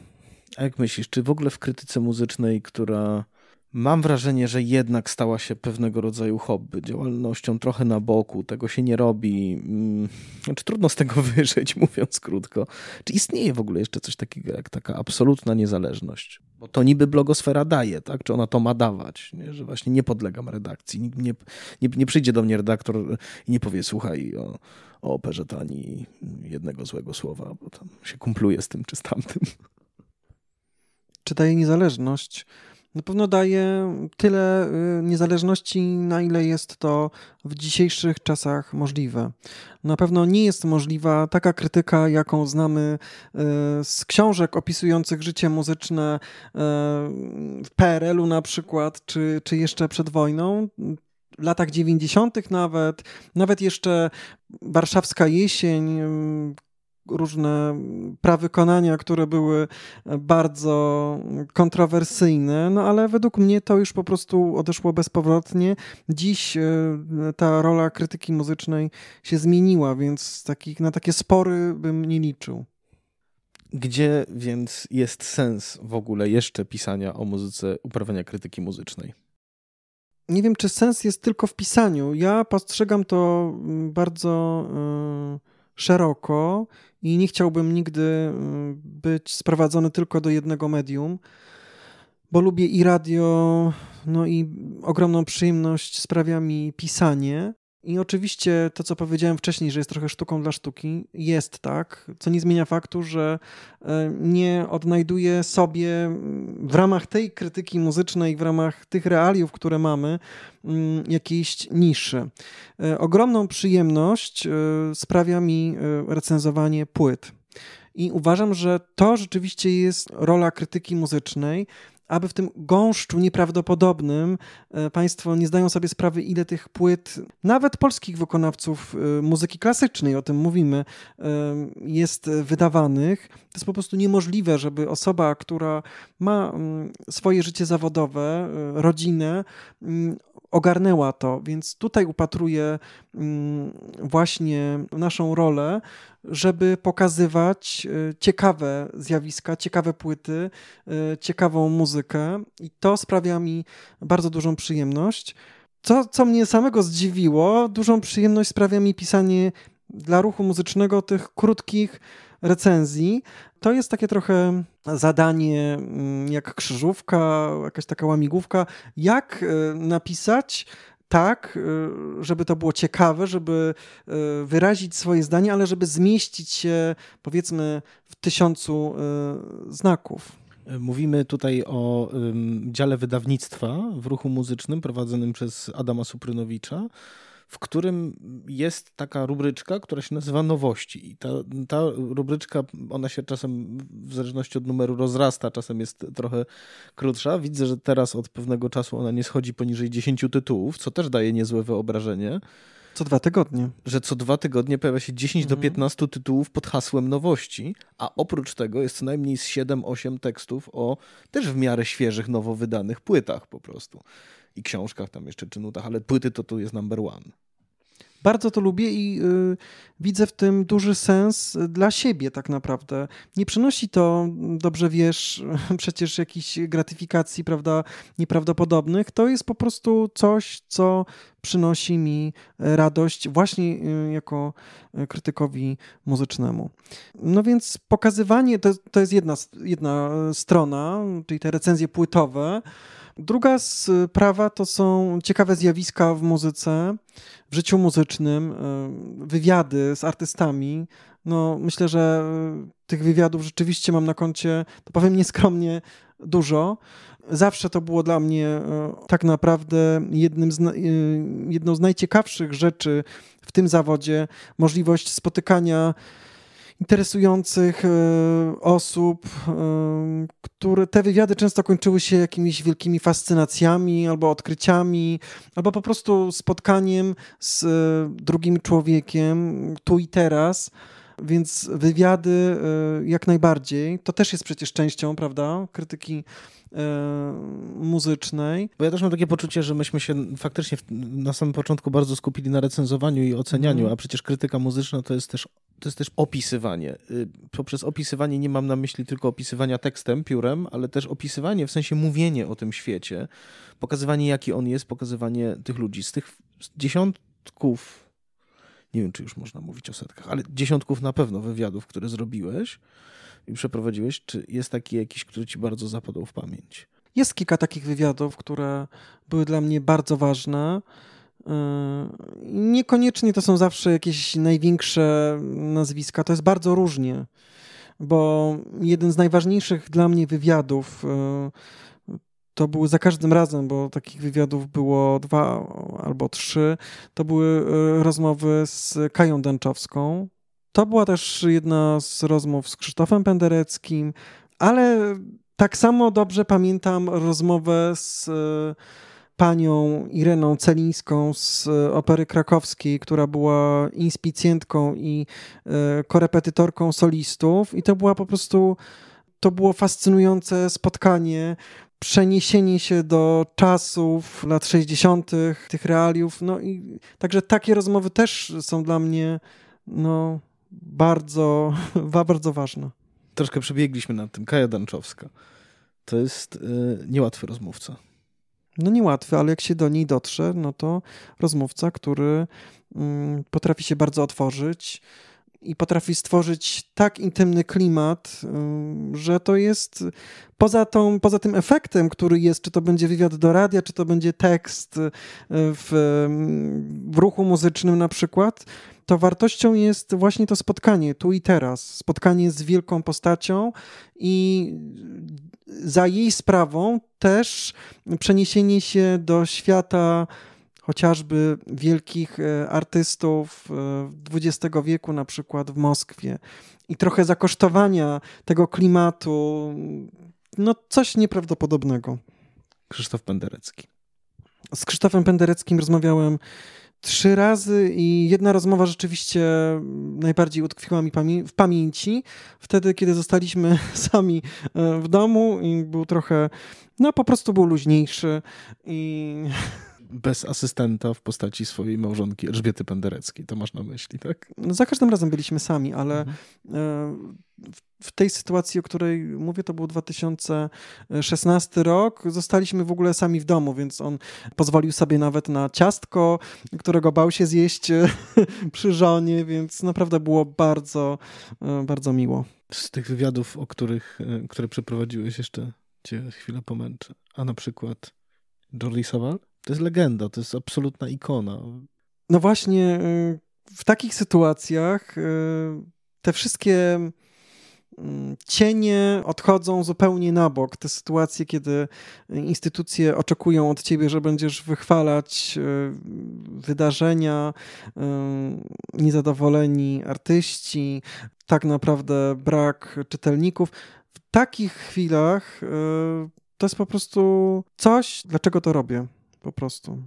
A jak myślisz, czy w ogóle w krytyce muzycznej, która mam wrażenie, że jednak stała się pewnego rodzaju hobby, działalnością trochę na boku, tego się nie robi, hmm, znaczy trudno z tego wyżyć, mówiąc krótko. Czy istnieje w ogóle jeszcze coś takiego jak taka absolutna niezależność? Bo to niby blogosfera daje, tak? Czy ona to ma dawać? Nie? Że właśnie nie podlegam redakcji. Nie, nie, nie przyjdzie do mnie redaktor i nie powie, słuchaj, o, o operze to ani jednego złego słowa, bo tam się kumpluje z tym czy z tamtym. Czy daje niezależność? na pewno daje tyle y, niezależności, na ile jest to w dzisiejszych czasach możliwe. Na pewno nie jest możliwa taka krytyka, jaką znamy y, z książek opisujących życie muzyczne y, w PRL-u na przykład, czy, czy jeszcze przed wojną w latach 90. nawet, nawet jeszcze warszawska jesień, różne prawykonania, które były bardzo kontrowersyjne, no ale według mnie to już po prostu odeszło bezpowrotnie. Dziś e, ta rola krytyki muzycznej się zmieniła, więc takich, na takie spory bym nie liczył. Gdzie więc jest sens w ogóle jeszcze pisania o muzyce, uprawiania krytyki muzycznej? Nie wiem, czy sens jest tylko w pisaniu. Ja postrzegam to bardzo yy, szeroko i nie chciałbym nigdy mm, być sprowadzony tylko do jednego medium, bo lubię i radio, no i ogromną przyjemność sprawia mi pisanie. I oczywiście to, co powiedziałem wcześniej, że jest trochę sztuką dla sztuki, jest tak, co nie zmienia faktu, że e, nie odnajduję sobie w ramach tej krytyki muzycznej, w ramach tych realiów, które mamy, jakiejś niszy. E, ogromną przyjemność e, sprawia mi recenzowanie płyt. I uważam, że to rzeczywiście jest rola krytyki muzycznej, aby w tym gąszczu nieprawdopodobnym e, Państwo nie zdają sobie sprawy, ile tych płyt, nawet polskich wykonawców e, muzyki klasycznej, o tym mówimy, e, jest wydawanych. To jest po prostu niemożliwe, żeby osoba, która ma mm, swoje życie zawodowe, rodzinę, mm, ogarnęła to, więc tutaj upatruję mm, właśnie naszą rolę, żeby pokazywać e, ciekawe zjawiska, ciekawe płyty, e, ciekawą muzykę i to sprawia mi bardzo dużą przyjemność. Co, co mnie samego zdziwiło, dużą przyjemność sprawia mi pisanie dla ruchu muzycznego tych krótkich recenzji. To jest takie trochę zadanie mm, jak krzyżówka, jakaś taka łamigłówka, jak e, napisać tak, y, żeby to było ciekawe, żeby y, wyrazić swoje zdanie, ale żeby zmieścić się powiedzmy w tysiącu znaków. Mówimy tutaj o dziale wydawnictwa w ruchu muzycznym prowadzonym przez Adama Suprynowicza w którym jest taka rubryczka, która się nazywa nowości. I ta, ta rubryczka, ona się czasem w zależności od numeru rozrasta, czasem jest trochę krótsza. Widzę, że teraz od pewnego czasu ona nie schodzi poniżej 10 tytułów, co też daje niezłe wyobrażenie. Co dwa tygodnie. Że co dwa tygodnie pojawia się 10 mhm. do 15 tytułów pod hasłem nowości, a oprócz tego jest co najmniej z 7-8 tekstów o też w miarę świeżych, nowo wydanych płytach po prostu i książkach tam jeszcze, czy nutach, ale płyty to tu jest number one. Bardzo to lubię i y, widzę w tym duży sens dla siebie tak naprawdę. Nie przynosi to, dobrze wiesz, przecież jakichś gratyfikacji, prawda, nieprawdopodobnych. To jest po prostu coś, co przynosi mi radość właśnie y, jako krytykowi muzycznemu. No więc pokazywanie, to, to jest jedna, jedna strona, czyli te recenzje płytowe, Druga sprawa to są ciekawe zjawiska w muzyce, w życiu muzycznym, e, wywiady z artystami. No, myślę, że e, tych wywiadów rzeczywiście mam na koncie, to powiem nieskromnie, dużo. Zawsze to było dla mnie tak naprawdę jednym z, jedną z najciekawszych rzeczy w tym zawodzie możliwość spotykania interesujących e, osób, e, które te wywiady często kończyły się jakimiś wielkimi fascynacjami albo odkryciami, albo po prostu spotkaniem z e, drugim człowiekiem tu i teraz. Więc wywiady jak najbardziej, to też jest przecież częścią, prawda, krytyki E, muzycznej. Bo ja też mam takie poczucie, że myśmy się faktycznie na samym początku bardzo skupili na recenzowaniu i ocenianiu, mm. a przecież krytyka muzyczna to jest też to jest też opisywanie. Y, poprzez opisywanie nie mam na myśli tylko opisywania tekstem, piórem, ale też opisywanie, w sensie mówienie o tym świecie, pokazywanie jaki on jest, pokazywanie tych ludzi. Z tych dziesiątków, nie wiem czy już można mówić o setkach, ale dziesiątków na pewno wywiadów, które zrobiłeś, i przeprowadziłeś, czy jest taki jakiś, który ci bardzo zapadł w pamięć? Jest kilka takich wywiadów, które były dla mnie bardzo ważne. Yy, niekoniecznie to są zawsze jakieś największe nazwiska, to jest bardzo różnie, bo jeden z najważniejszych dla mnie wywiadów yy, to były za każdym razem, bo takich wywiadów było dwa albo trzy, to były e, rozmowy z Kają Dęczowską. To była też jedna z rozmów z Krzysztofem Pendereckim, ale tak samo dobrze pamiętam rozmowę z e, panią Ireną Celińską z Opery Krakowskiej, która była inspicjentką i e, korepetytorką solistów i to była po prostu to było fascynujące spotkanie, przeniesienie się do czasów lat 60., tych realiów. No i także takie rozmowy też są dla mnie no, bardzo, bardzo ważne. Troszkę przebiegliśmy nad tym. Kaja Danczowska. To jest y, niełatwy rozmówca. No niełatwy, ale jak się do niej dotrze, no to rozmówca, który y, potrafi się bardzo otworzyć, i potrafi stworzyć tak intymny klimat, że to jest poza, tą, poza tym efektem, który jest, czy to będzie wywiad do radia, czy to będzie tekst y, w, w ruchu muzycznym na przykład, to wartością jest właśnie to spotkanie tu i teraz. Spotkanie z wielką postacią i za jej sprawą też przeniesienie się do świata chociażby wielkich e, artystów XX e, wieku, na przykład w Moskwie, i trochę zakosztowania tego klimatu, no coś nieprawdopodobnego. Krzysztof Penderecki. Z Krzysztofem Pendereckim rozmawiałem trzy razy i jedna rozmowa rzeczywiście najbardziej utkwiła mi w pamięci. Wtedy, kiedy zostaliśmy sami e, w domu i był trochę, no po prostu był luźniejszy i bez asystenta w postaci swojej małżonki Elżbiety Pendereckiej. To masz na myśli, tak? No, za każdym razem byliśmy sami, ale mhm. E, w tej sytuacji, o której mówię, to był 2016 rok. Zostaliśmy w ogóle sami w domu, więc on pozwolił sobie nawet na ciastko, którego bał się zjeść e, przy żonie, więc naprawdę było bardzo, e, bardzo miło. Z tych wywiadów, o których, które przeprowadziłeś, jeszcze cię chwilę pomęczę. A na przykład Jordi Savall? To jest legenda, to jest absolutna ikona. No właśnie, y, w takich sytuacjach y, te wszystkie mm, cienie odchodzą zupełnie na bok. Te sytuacje, kiedy instytucje oczekują od ciebie, że będziesz wychwalać y, wydarzenia, niezadowoleni artyści, tak naprawdę brak czytelników. W takich chwilach to jest po prostu coś, dlaczego to robię po prostu.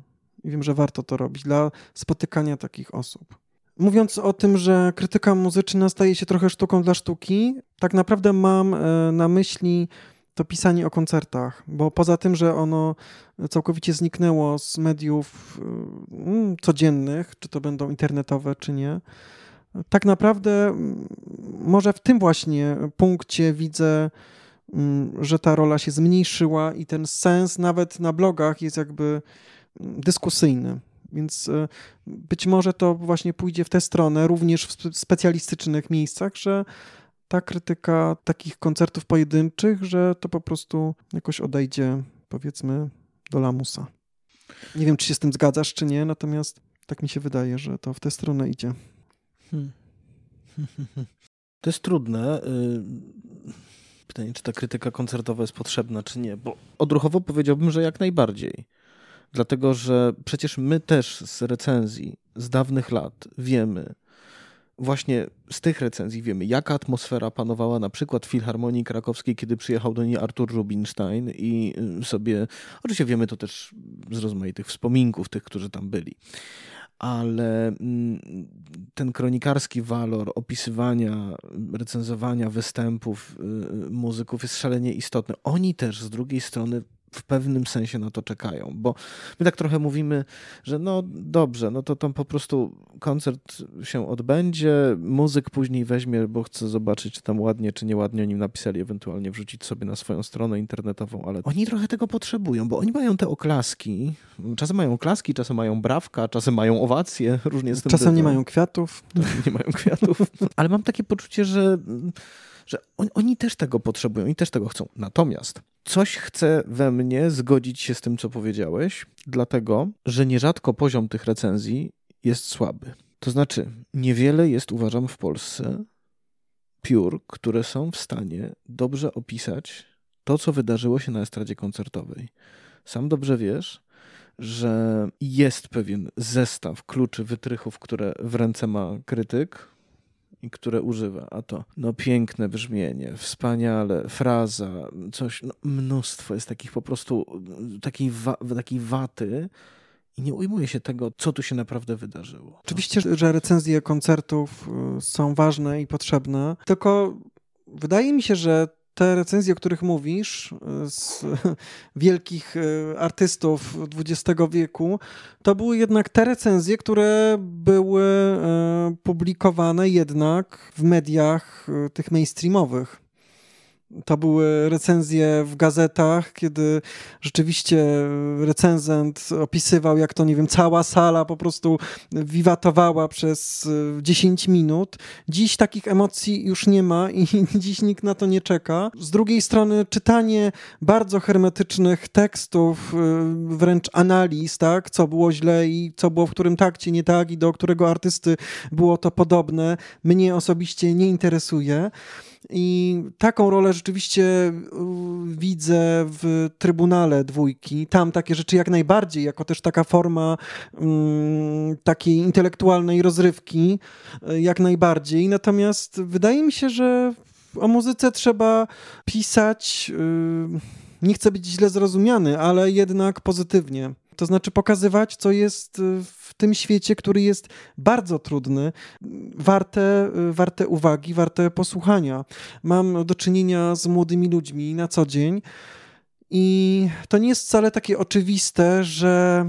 I wiem, że warto to robić dla spotykania takich osób. Mówiąc o tym, że krytyka muzyczna staje się trochę sztuką dla sztuki, tak naprawdę mam e, na myśli to pisanie o koncertach, bo poza tym, że ono całkowicie zniknęło z mediów e, mm, codziennych, czy to będą internetowe, czy nie, tak naprawdę mm, może w tym właśnie punkcie widzę że ta rola się zmniejszyła i ten sens nawet na blogach jest jakby mm, dyskusyjny. Więc e, być może to właśnie pójdzie w tę stronę, również w specjalistycznych miejscach, że ta krytyka takich koncertów pojedynczych, że to po prostu jakoś odejdzie, powiedzmy, do lamusa. Nie wiem, czy się z tym zgadzasz, czy nie, natomiast tak mi się wydaje, że to w tę stronę idzie. Hmm. To jest trudne. Pytanie, czy ta krytyka koncertowa jest potrzebna, czy nie, bo odruchowo powiedziałbym, że jak najbardziej. Dlatego, że przecież my też z recenzji z dawnych lat wiemy, właśnie z tych recenzji wiemy, jaka atmosfera panowała na przykład w Filharmonii Krakowskiej, kiedy przyjechał do niej Artur Rubinstein i y, sobie, oczywiście wiemy to też z rozmaitych wspominków tych, którzy tam byli ale mm, ten kronikarski walor opisywania, recenzowania występów y, muzyków jest szalenie istotny. Oni też z drugiej strony w pewnym sensie na to czekają, bo my tak trochę mówimy, że no dobrze, no to tam po prostu koncert się odbędzie, muzyk później weźmie, bo chce zobaczyć, czy tam ładnie, czy nieładnie oni napisali, ewentualnie wrzucić sobie na swoją stronę internetową, ale oni trochę tego potrzebują, bo oni mają te oklaski, czasem mają oklaski, czasem mają brawka, czasem mają owacje, różnie z tym Czasem bywa. nie mają kwiatów. Nie mają kwiatów, ale mam takie poczucie, że że on, oni też tego potrzebują, oni też tego chcą. Natomiast coś chce we mnie zgodzić się z tym, co powiedziałeś, dlatego, że nierzadko poziom tych recenzji jest słaby. To znaczy, niewiele jest, uważam, w Polsce piór, które są w stanie dobrze opisać to, co wydarzyło się na estradzie koncertowej. Sam dobrze wiesz, że jest pewien zestaw kluczy, wytrychów, które w ręce ma krytyk i które używa. A to no piękne brzmienie, wspaniale, fraza, coś, no, mnóstwo jest takich po prostu takiej, wa takiej waty, i nie ujmuje się tego, co tu się naprawdę wydarzyło. Oczywiście, że recenzje koncertów y, są ważne i potrzebne, tylko wydaje mi się, że te recenzje, o których mówisz, y, z wielkich y, artystów XX wieku, to były jednak te recenzje, które były publikowane jednak w mediach tych mainstreamowych. To były recenzje w gazetach, kiedy rzeczywiście recenzent opisywał, jak to, nie wiem, cała sala po prostu wiwatowała przez 10 e, minut. Dziś takich emocji już nie ma i dziś nikt na to nie czeka. Z drugiej strony czytanie bardzo hermetycznych tekstów, e, wręcz analiz, tak, co było źle i co było w którym takcie nie tak i do którego artysty było to podobne, mnie osobiście nie interesuje. I taką rolę rzeczywiście widzę w Trybunale Dwójki. Tam takie rzeczy jak najbardziej, jako też taka forma um, takiej intelektualnej rozrywki, y, jak najbardziej. Natomiast wydaje mi się, że o muzyce trzeba pisać. Yy, nie chcę być źle zrozumiany, ale jednak pozytywnie. To znaczy pokazywać, co jest y, w tym świecie, który jest bardzo trudny, warte, y, warte uwagi, warte posłuchania. Mam do czynienia z młodymi ludźmi na co dzień i to nie jest wcale takie oczywiste, że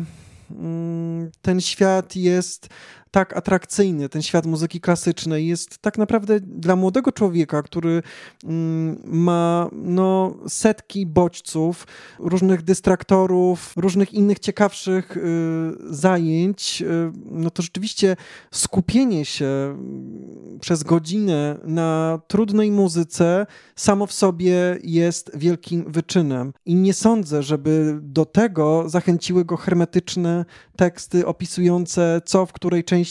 mm, ten świat jest tak atrakcyjny, ten świat muzyki klasycznej jest tak naprawdę dla młodego człowieka, który mm, ma no, setki bodźców, różnych dystraktorów, różnych innych ciekawszych y, zajęć, y, no to rzeczywiście skupienie się mm, przez godzinę na trudnej muzyce samo w sobie jest wielkim wyczynem. I nie sądzę, żeby do tego zachęciły go hermetyczne teksty opisujące, co w której części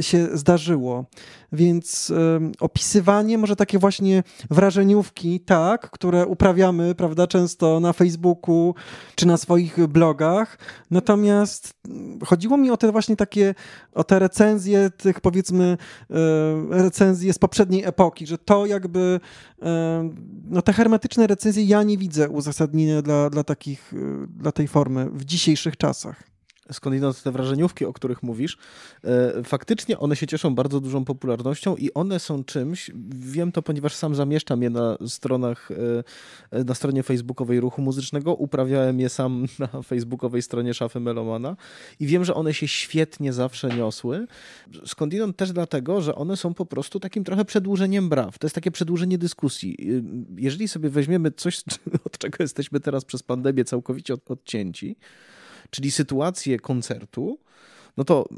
się zdarzyło. Więc y, opisywanie, może takie właśnie wrażeniówki, tak, które uprawiamy, prawda, często na Facebooku czy na swoich blogach. Natomiast chodziło mi o te właśnie takie, o te recenzje tych powiedzmy y, recenzje z poprzedniej epoki, że to jakby y, no te hermetyczne recenzje ja nie widzę uzasadnienia dla, dla takich, dla tej formy w dzisiejszych czasach skądinąd te wrażeniówki, o których mówisz, e, faktycznie one się cieszą bardzo dużą popularnością i one są czymś, wiem to, ponieważ sam zamieszczam je na stronach, e, na stronie facebookowej Ruchu Muzycznego, uprawiałem je sam na facebookowej stronie Szafy Melomana i wiem, że one się świetnie zawsze niosły. Skądinąd też dlatego, że one są po prostu takim trochę przedłużeniem braw. To jest takie przedłużenie dyskusji. E, jeżeli sobie weźmiemy coś, od czego jesteśmy teraz przez pandemię całkowicie odcięci, czyli sytuację koncertu, no to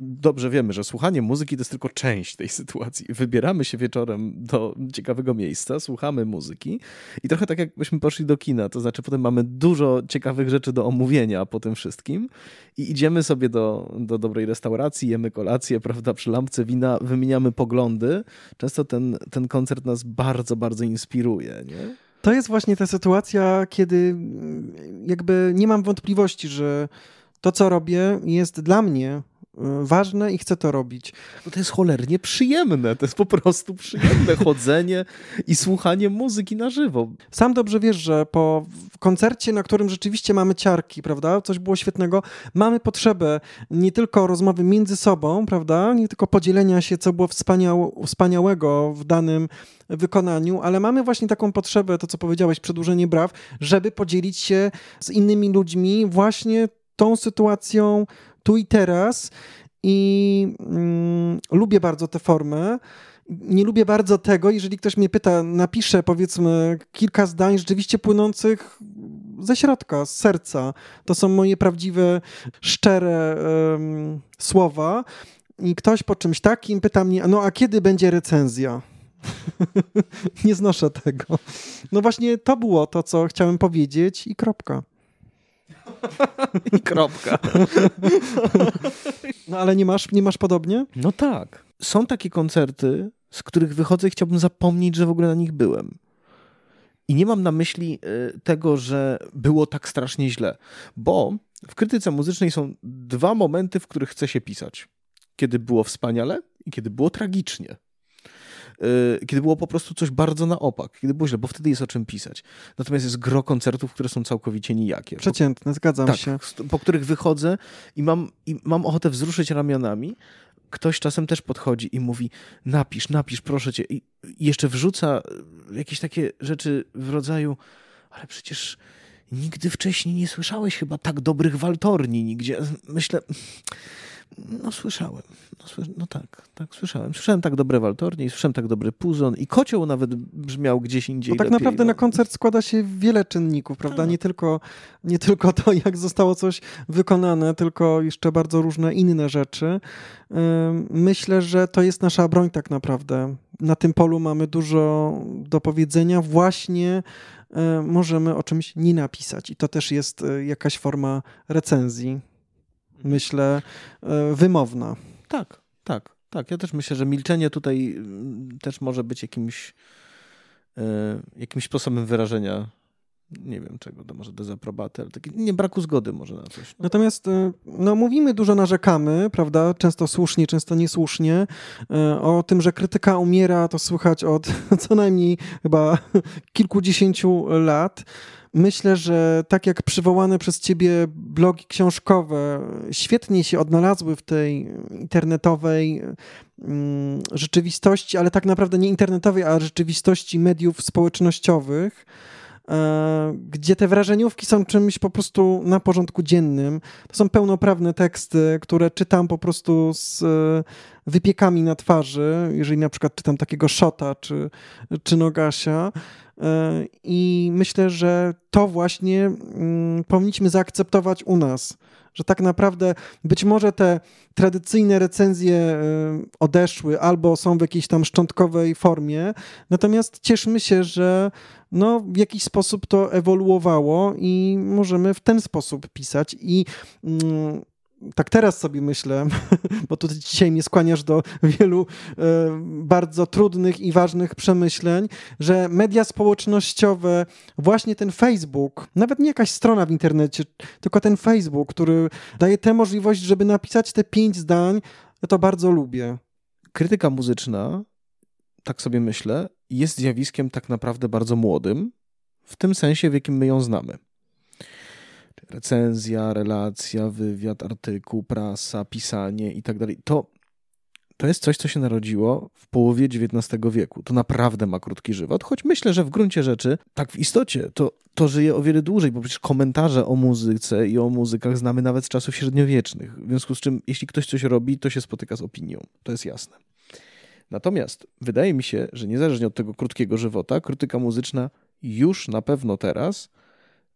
dobrze wiemy, że słuchanie muzyki to jest tylko część tej sytuacji. Wybieramy się wieczorem do ciekawego miejsca, słuchamy muzyki i trochę tak jakbyśmy poszli do kina, to znaczy potem mamy dużo ciekawych rzeczy do omówienia po tym wszystkim i idziemy sobie do, do dobrej restauracji, jemy kolację, prawda, przy lampce wina, wymieniamy poglądy. Często ten, ten koncert nas bardzo, bardzo inspiruje, nie? To jest właśnie ta sytuacja, kiedy mm, jakby nie mam wątpliwości, że to, co robię, jest dla mnie Y, ważne i chcę to robić. No to jest cholernie przyjemne, to jest po prostu przyjemne chodzenie i słuchanie muzyki na żywo. Sam dobrze wiesz, że po koncercie, na którym rzeczywiście mamy ciarki, prawda, coś było świetnego, mamy potrzebę nie tylko rozmowy między sobą, prawda, nie tylko podzielenia się, co było wspaniał, wspaniałego w danym wykonaniu, ale mamy właśnie taką potrzebę, to co powiedziałeś, przedłużenie braw, żeby podzielić się z innymi ludźmi właśnie tą sytuacją, tu i teraz i mm, lubię bardzo tę formę. Nie lubię bardzo tego, jeżeli ktoś mnie pyta, napiszę powiedzmy kilka zdań rzeczywiście płynących ze środka, z serca. To są moje prawdziwe, szczere um, słowa. I ktoś po czymś takim pyta mnie, no a kiedy będzie recenzja? nie znoszę tego. No właśnie to było to, co chciałem powiedzieć i kropka. I kropka. No ale nie masz, nie masz podobnie? No tak. Są takie koncerty, z których wychodzę i chciałbym zapomnieć, że w ogóle na nich byłem. I nie mam na myśli y, tego, że było tak strasznie źle, bo w krytyce muzycznej są dwa momenty, w których chce się pisać. Kiedy było wspaniale i kiedy było tragicznie. Y, kiedy było po prostu coś bardzo na opak, kiedy było źle, bo wtedy jest o czym pisać. Natomiast jest gro koncertów, które są całkowicie nijakie. Przeciętne, zgadzam tak, się. Po których wychodzę i mam, i mam ochotę wzruszyć ramionami. Ktoś czasem też podchodzi i mówi: napisz, napisz, proszę cię. I jeszcze wrzuca jakieś takie rzeczy w rodzaju, ale przecież nigdy wcześniej nie słyszałeś chyba tak dobrych waltorni nigdzie. Myślę, no słyszałem. No, no, tak, tak słyszałem. Słyszałem tak dobre waltornie słyszałem tak dobry puzon i kocioł nawet brzmiał gdzieś indziej Bo tak lepiej, naprawdę no. na koncert składa się wiele czynników, prawda? Tak. Nie, tylko, nie tylko to, jak zostało coś wykonane, tylko jeszcze bardzo różne inne rzeczy. Myślę, że to jest nasza broń tak naprawdę. Na tym polu mamy dużo do powiedzenia. Właśnie y, możemy o czymś nie napisać i to też jest y, jakaś forma recenzji. Myślę, y, wymowna. Tak, tak, tak. Ja też myślę, że milczenie tutaj mm, też może być jakimś, e, jakimś sposobem wyrażenia, nie wiem czego, to może dezaprobaty, ale taki, nie braku zgody może na coś. No. Natomiast y, no, mówimy, dużo narzekamy, prawda? Często słusznie, często niesłusznie. O tym, że krytyka umiera, to słychać od co najmniej chyba kilkudziesięciu lat. Myślę, że tak jak przywołane przez ciebie blogi książkowe świetnie się odnalazły w tej internetowej mm, rzeczywistości, ale tak naprawdę nie internetowej, a rzeczywistości mediów społecznościowych, gdzie te wrażeniówki są czymś po prostu na porządku dziennym. To są pełnoprawne teksty, które czytam po prostu z e, wypiekami na twarzy, jeżeli na przykład czytam takiego Szota czy, czy Nogasia. E, I myślę, że to właśnie mm, powinniśmy zaakceptować u nas. Że tak naprawdę być może te tradycyjne recenzje e, odeszły albo są w jakiejś tam szczątkowej formie, natomiast cieszmy się, że no, w jakiś sposób to ewoluowało i możemy w ten sposób pisać. I mm, tak teraz sobie myślę, bo tu dzisiaj mnie skłaniasz do wielu e, bardzo trudnych i ważnych przemyśleń, że media społecznościowe, właśnie ten Facebook, nawet nie jakaś strona w internecie, tylko ten Facebook, który daje tę możliwość, żeby napisać te pięć zdań, ja to bardzo lubię. Krytyka muzyczna, tak sobie myślę, jest zjawiskiem tak naprawdę bardzo młodym, w tym sensie, w jakim my ją znamy. Recenzja, relacja, wywiad, artykuł, prasa, pisanie i tak dalej. To, to jest coś, co się narodziło w połowie XIX wieku. To naprawdę ma krótki żywot, choć myślę, że w gruncie rzeczy, tak w istocie, to, to żyje o wiele dłużej, bo przecież komentarze o muzyce i o muzykach znamy nawet z czasów średniowiecznych. W związku z czym, jeśli ktoś coś robi, to się spotyka z opinią. To jest jasne. Natomiast wydaje mi się, że niezależnie od tego krótkiego żywota, krytyka muzyczna już na pewno teraz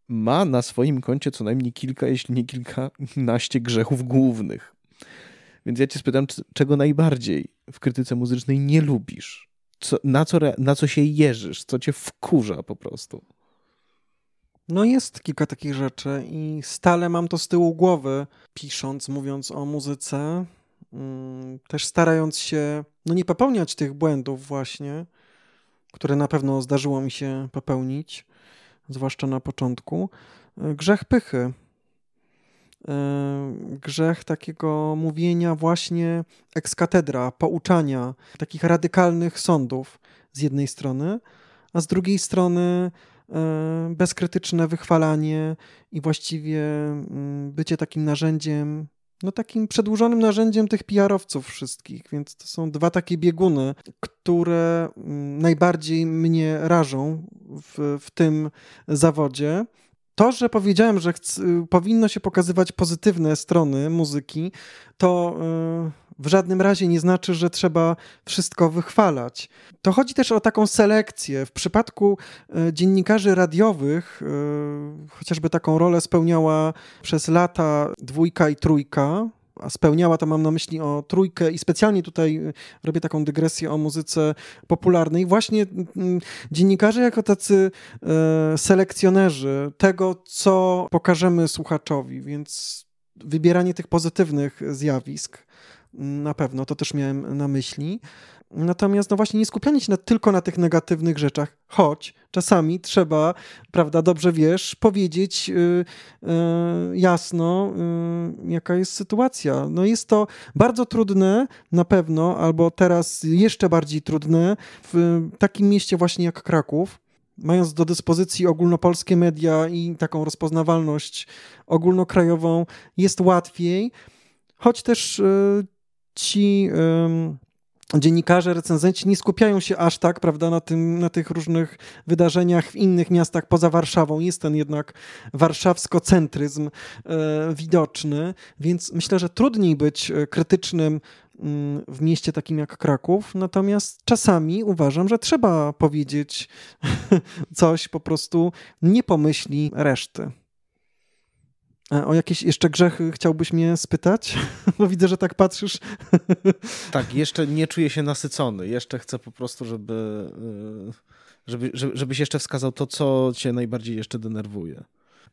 ma na swoim koncie co najmniej kilka, jeśli nie kilkanaście grzechów głównych. Więc ja cię spytam, czego najbardziej w krytyce muzycznej nie lubisz? Co, na, co, na co się jeżysz? Co cię wkurza po prostu? No jest kilka takich rzeczy i stale mam to z tyłu głowy, pisząc, mówiąc o muzyce, też starając się no nie popełniać tych błędów właśnie, które na pewno zdarzyło mi się popełnić, zwłaszcza na początku. Y, Grzech pychy. Y, Grzech takiego mówienia właśnie ex pouczania, takich radykalnych sądów z jednej strony, a z drugiej strony y, bezkrytyczne wychwalanie i właściwie mm, bycie takim narzędziem, no takim przedłużonym narzędziem tych PR-owców wszystkich. Więc to są dwa takie bieguny, które mm, najbardziej mnie rażą w, w tym zawodzie. To, że powiedziałem, że chc- powinno się pokazywać pozytywne strony muzyki, to y, w żadnym razie nie znaczy, że trzeba wszystko wychwalać. To chodzi też o taką selekcję. W przypadku y, dziennikarzy radiowych, y, chociażby taką rolę spełniała przez lata dwójka i trójka. A spełniała to mam na myśli o trójkę i specjalnie tutaj y, robię taką dygresję o muzyce popularnej. Właśnie dziennikarze jako tacy e, selekcjonerzy tego, co pokażemy słuchaczowi, więc wybieranie tych pozytywnych zjawisk. Na pewno, to też miałem na myśli. Natomiast no właśnie nie skupianie się na, tylko na tych negatywnych rzeczach, choć czasami trzeba, prawda, dobrze wiesz, powiedzieć yy, yy, jasno, yy, jaka jest sytuacja. No jest to bardzo trudne na pewno, albo teraz jeszcze bardziej trudne w takim mieście właśnie jak Kraków, mając do dyspozycji ogólnopolskie media i taką rozpoznawalność ogólnokrajową, jest łatwiej, choć też y, ci dziennikarze, recenzenci nie skupiają się aż tak, prawda, na, tym, na tych różnych wydarzeniach w innych miastach poza Warszawą. Jest ten jednak warszawskocentryzm e, widoczny, więc myślę, że trudniej być e, krytycznym mm, w mieście takim jak Kraków, natomiast czasami uważam, że trzeba powiedzieć coś po prostu nie pomyśli reszty. O jakieś jeszcze grzechy chciałbyś mnie spytać? Bo widzę, że tak patrzysz. tak, jeszcze nie czuję się nasycony. Jeszcze chcę po prostu, żeby, y, żeby, żebyś jeszcze wskazał to, co cię najbardziej jeszcze denerwuje.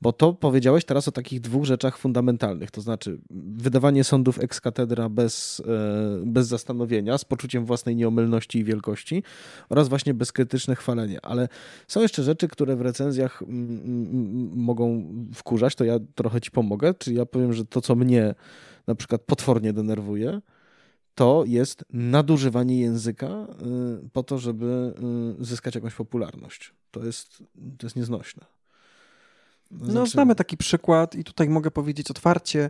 Bo to powiedziałeś teraz o takich dwóch rzeczach fundamentalnych, to znaczy wydawanie sądów ex cathedra bez, e, bez zastanowienia, z poczuciem własnej nieomylności i wielkości oraz właśnie bezkrytyczne chwalenie. Ale są jeszcze rzeczy, które w recenzjach mogą wkurzać, to ja trochę ci pomogę, czyli ja powiem, że to, co mnie na przykład potwornie denerwuje, to jest nadużywanie języka y, po to, żeby y, zyskać jakąś popularność. To jest, to jest nieznośne. No, znaczy... znamy taki przykład i tutaj mogę powiedzieć otwarcie.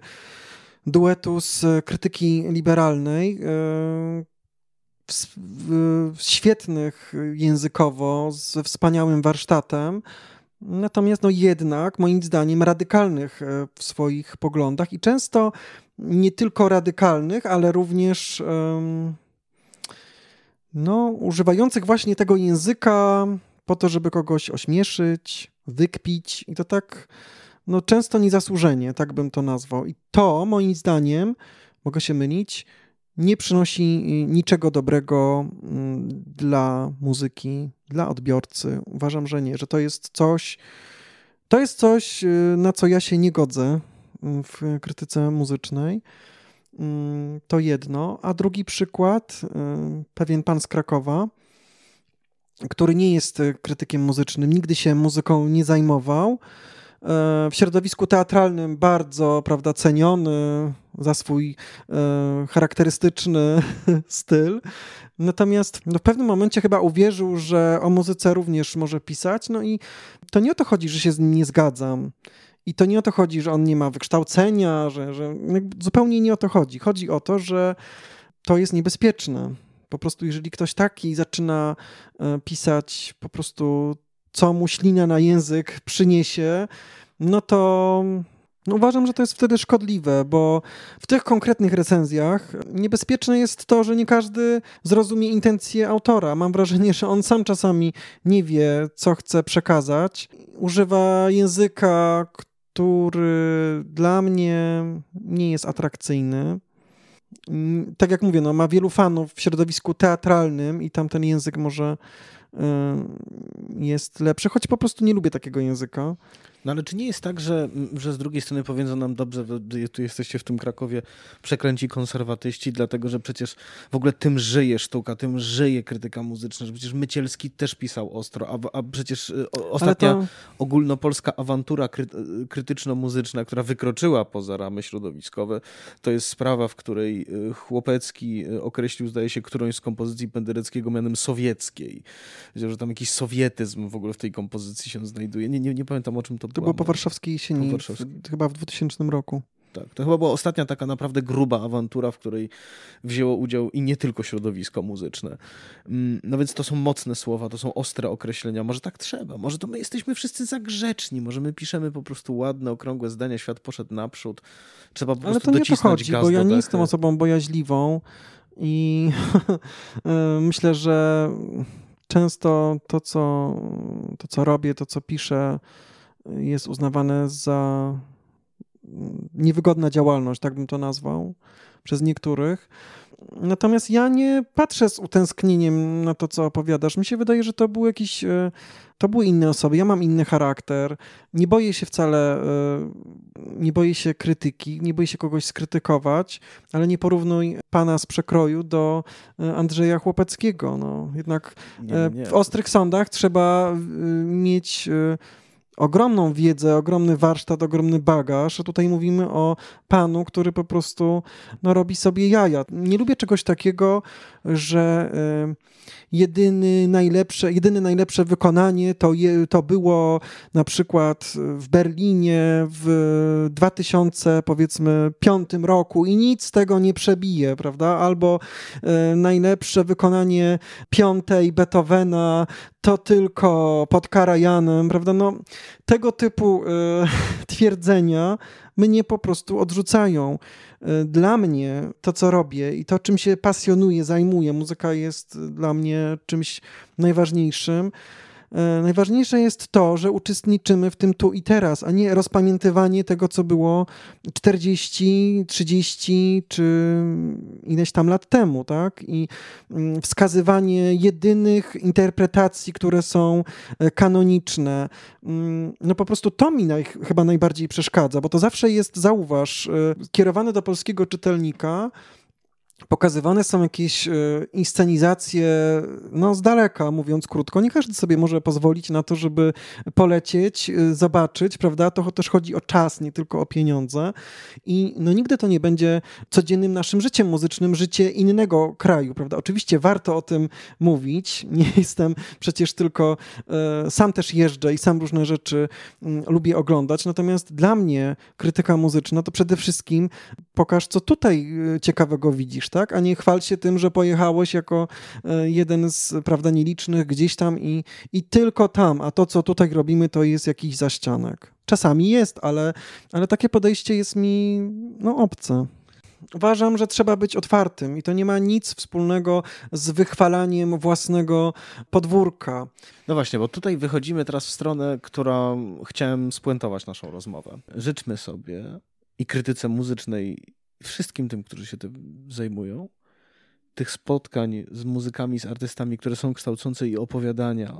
Duetu z krytyki liberalnej, e, świetnych językowo, ze wspaniałym warsztatem, natomiast no jednak moim zdaniem radykalnych e, w swoich poglądach i często nie tylko radykalnych, ale również no, używających właśnie tego języka po to, żeby kogoś ośmieszyć, wykpić i to tak no, często niezasłużenie, tak bym to nazwał. I to moim zdaniem, mogę się mylić, nie przynosi niczego dobrego mm, dla muzyki, dla odbiorcy. Uważam, że nie, że to jest coś, to jest coś, y, na co ja się nie godzę mm, w krytyce muzycznej. Mm, to jedno. A drugi przykład, y, pewien pan z Krakowa, który nie jest e, krytykiem muzycznym, nigdy się muzyką nie zajmował. E, w środowisku teatralnym bardzo prawda, ceniony za swój e, charakterystyczny styl. Natomiast no, w pewnym momencie chyba uwierzył, że o muzyce również może pisać. No i to nie o to chodzi, że się z nim nie zgadzam. I to nie o to chodzi, że on nie ma wykształcenia, że, że zupełnie nie o to chodzi. Chodzi o to, że to jest niebezpieczne po prostu, jeżeli ktoś taki zaczyna e, pisać po prostu, co mu ślina na język przyniesie, no to no uważam, że to jest wtedy szkodliwe, bo w tych konkretnych recenzjach niebezpieczne jest to, że nie każdy zrozumie intencje autora. Mam wrażenie, że on sam czasami nie wie, co chce przekazać. Używa języka, który dla mnie nie jest atrakcyjny. Mm, tak jak mówię, no, ma wielu fanów w środowisku teatralnym i tam ten język może y, jest lepszy, choć po prostu nie lubię takiego języka. No ale czy nie jest tak, że, że z drugiej strony powiedzą nam dobrze, że tu jesteście w tym Krakowie przekręci konserwatyści, dlatego że przecież w ogóle tym żyje sztuka, tym żyje krytyka muzyczna, że przecież Mycielski też pisał ostro, a, a przecież y, ostatnia to... ogólnopolska awantura kry, krytyczno-muzyczna, która wykroczyła poza ramy środowiskowe, to jest sprawa, w której y, Chłopecki y, określił, zdaje się, którąś z kompozycji Pendereckiego mianem sowieckiej. Że tam jakiś sowietyzm w ogóle w tej kompozycji się znajduje. Nie, nie, nie pamiętam o czym to to było po warszawskiej jesieni, po warszawskiej. W, chyba w 2000 roku. Tak, to chyba była ostatnia taka naprawdę gruba awantura, w której wzięło udział i nie tylko środowisko muzyczne. Mm, no więc to są mocne słowa, to są ostre określenia. Może tak trzeba, może to my jesteśmy wszyscy za grzeczni, może my piszemy po prostu ładne, okrągłe zdania, świat poszedł naprzód. Trzeba po Ale prostu docisnąć to nie to chodzi, bo ja nie jestem osobą bojaźliwą i myślę, że często to co, to, co robię, to, co piszę, jest uznawane za niewygodna działalność, tak bym to nazwał, przez niektórych. Natomiast ja nie patrzę z utęsknieniem na to, co opowiadasz. Mi się wydaje, że to był jakiś. E, to były inne osoby. Ja mam inny charakter. Nie boję się wcale. E, nie boję się krytyki, nie boję się kogoś skrytykować, ale nie porównuj pana z przekroju do e, Andrzeja Chłopeckiego. No, jednak nie, nie. w ostrych sądach trzeba mieć ogromną wiedzę, ogromny warsztat, ogromny bagaż, a tutaj mówimy o panu, który po prostu no, robi sobie jaja. Nie lubię czegoś takiego, że jedyny najlepsze, jedyne najlepsze wykonanie to, je, to było na przykład w Berlinie w 2000 powiedzmy roku i nic z tego nie przebije, prawda? Albo e, najlepsze wykonanie piątej Beethovena to tylko pod Karajanem, prawda? No, tego typu e, twierdzenia mnie po prostu odrzucają. E, dla mnie to, co robię i to, czym się pasjonuję, zajmuję, muzyka jest dla mnie czymś najważniejszym. E, najważniejsze jest to, że uczestniczymy w tym tu i teraz, a nie rozpamiętywanie tego, co było 40, 30 czy ileś tam lat temu, tak? I mm, wskazywanie jedynych interpretacji, które są e, kanoniczne. Mm, no po prostu to mi naj, chyba najbardziej przeszkadza, bo to zawsze jest, zauważ, e, kierowane do polskiego czytelnika, pokazywane są jakieś e, inscenizacje, no z daleka, mówiąc krótko. Nie każdy sobie może pozwolić na to, żeby polecieć, e, zobaczyć, prawda? To też chodzi o czas, nie tylko o pieniądze. I no nigdy to nie będzie codziennym naszym życiem muzycznym, życie innego kraju, prawda? Oczywiście warto o tym mówić. Nie jestem przecież tylko, e, sam też jeżdżę i sam różne rzeczy mm, lubię oglądać. Natomiast dla mnie krytyka muzyczna to przede wszystkim pokaż, co tutaj ciekawego widzisz, tak? A nie chwal się tym, że pojechałeś jako e, jeden z, prawda, nielicznych gdzieś tam i, i tylko tam, a to, co tutaj robimy, to jest jakiś zaścianek. Czasami jest, ale, ale takie podejście jest mi, no, obce. Uważam, że trzeba być otwartym i to nie ma nic wspólnego z wychwalaniem własnego podwórka. No właśnie, bo tutaj wychodzimy teraz w stronę, którą chciałem spuentować naszą rozmowę. Życzmy sobie i krytyce muzycznej wszystkim tym, którzy się tym zajmują, tych spotkań z muzykami, z artystami, które są kształcące i opowiadania,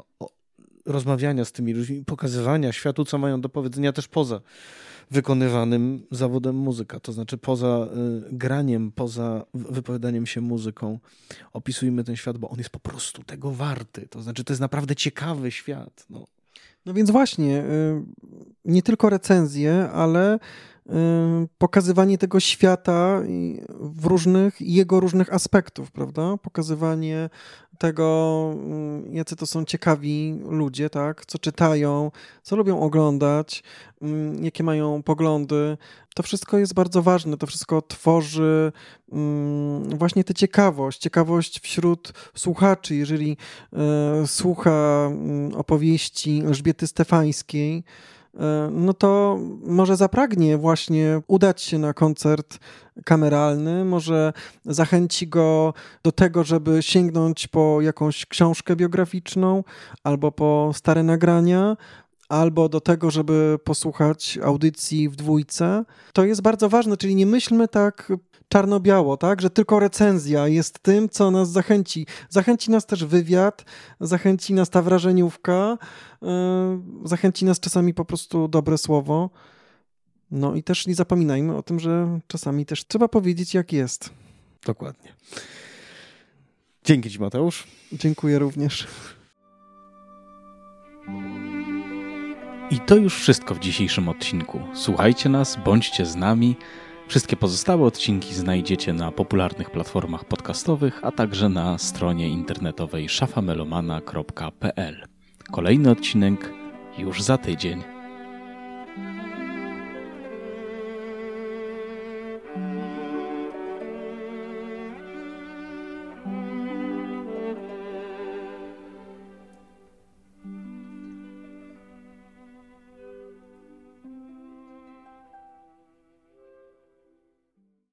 rozmawiania z tymi ludźmi, pokazywania światu, co mają do powiedzenia też poza wykonywanym zawodem muzyka, to znaczy poza y, graniem, poza wypowiadaniem się muzyką. Opisujmy ten świat, bo on jest po prostu tego warty. To znaczy, to jest naprawdę ciekawy świat. No, no więc właśnie, y, nie tylko recenzje, ale pokazywanie tego świata w różnych, jego różnych aspektów, prawda? Pokazywanie tego, y, jacy to są ciekawi ludzie, tak? Co czytają, co lubią oglądać, y, jakie mają poglądy. To wszystko jest bardzo ważne, to wszystko tworzy właśnie tę ciekawość, ciekawość wśród słuchaczy. Jeżeli słucha opowieści Elżbiety Stefańskiej, no to może zapragnie właśnie udać się na koncert kameralny, może zachęci go do tego, żeby sięgnąć po jakąś książkę biograficzną albo po stare nagrania, albo do tego, żeby posłuchać audycji w dwójce. To jest bardzo ważne, czyli nie myślmy tak czarno-biało, tak? Że tylko recenzja jest tym, co nas zachęci. Zachęci nas też wywiad, zachęci nas ta wrażeniówka, yy, zachęci nas czasami po prostu dobre słowo. No i też nie zapominajmy o tym, że czasami też trzeba powiedzieć, jak jest. Dokładnie. Dzięki Ci, Mateusz. Dziękuję również. I to już wszystko w dzisiejszym odcinku. Słuchajcie nas, bądźcie z nami. Wszystkie pozostałe odcinki znajdziecie na popularnych platformach podcastowych, a także na stronie internetowej szafamelomana.pl. Kolejny odcinek już za tydzień.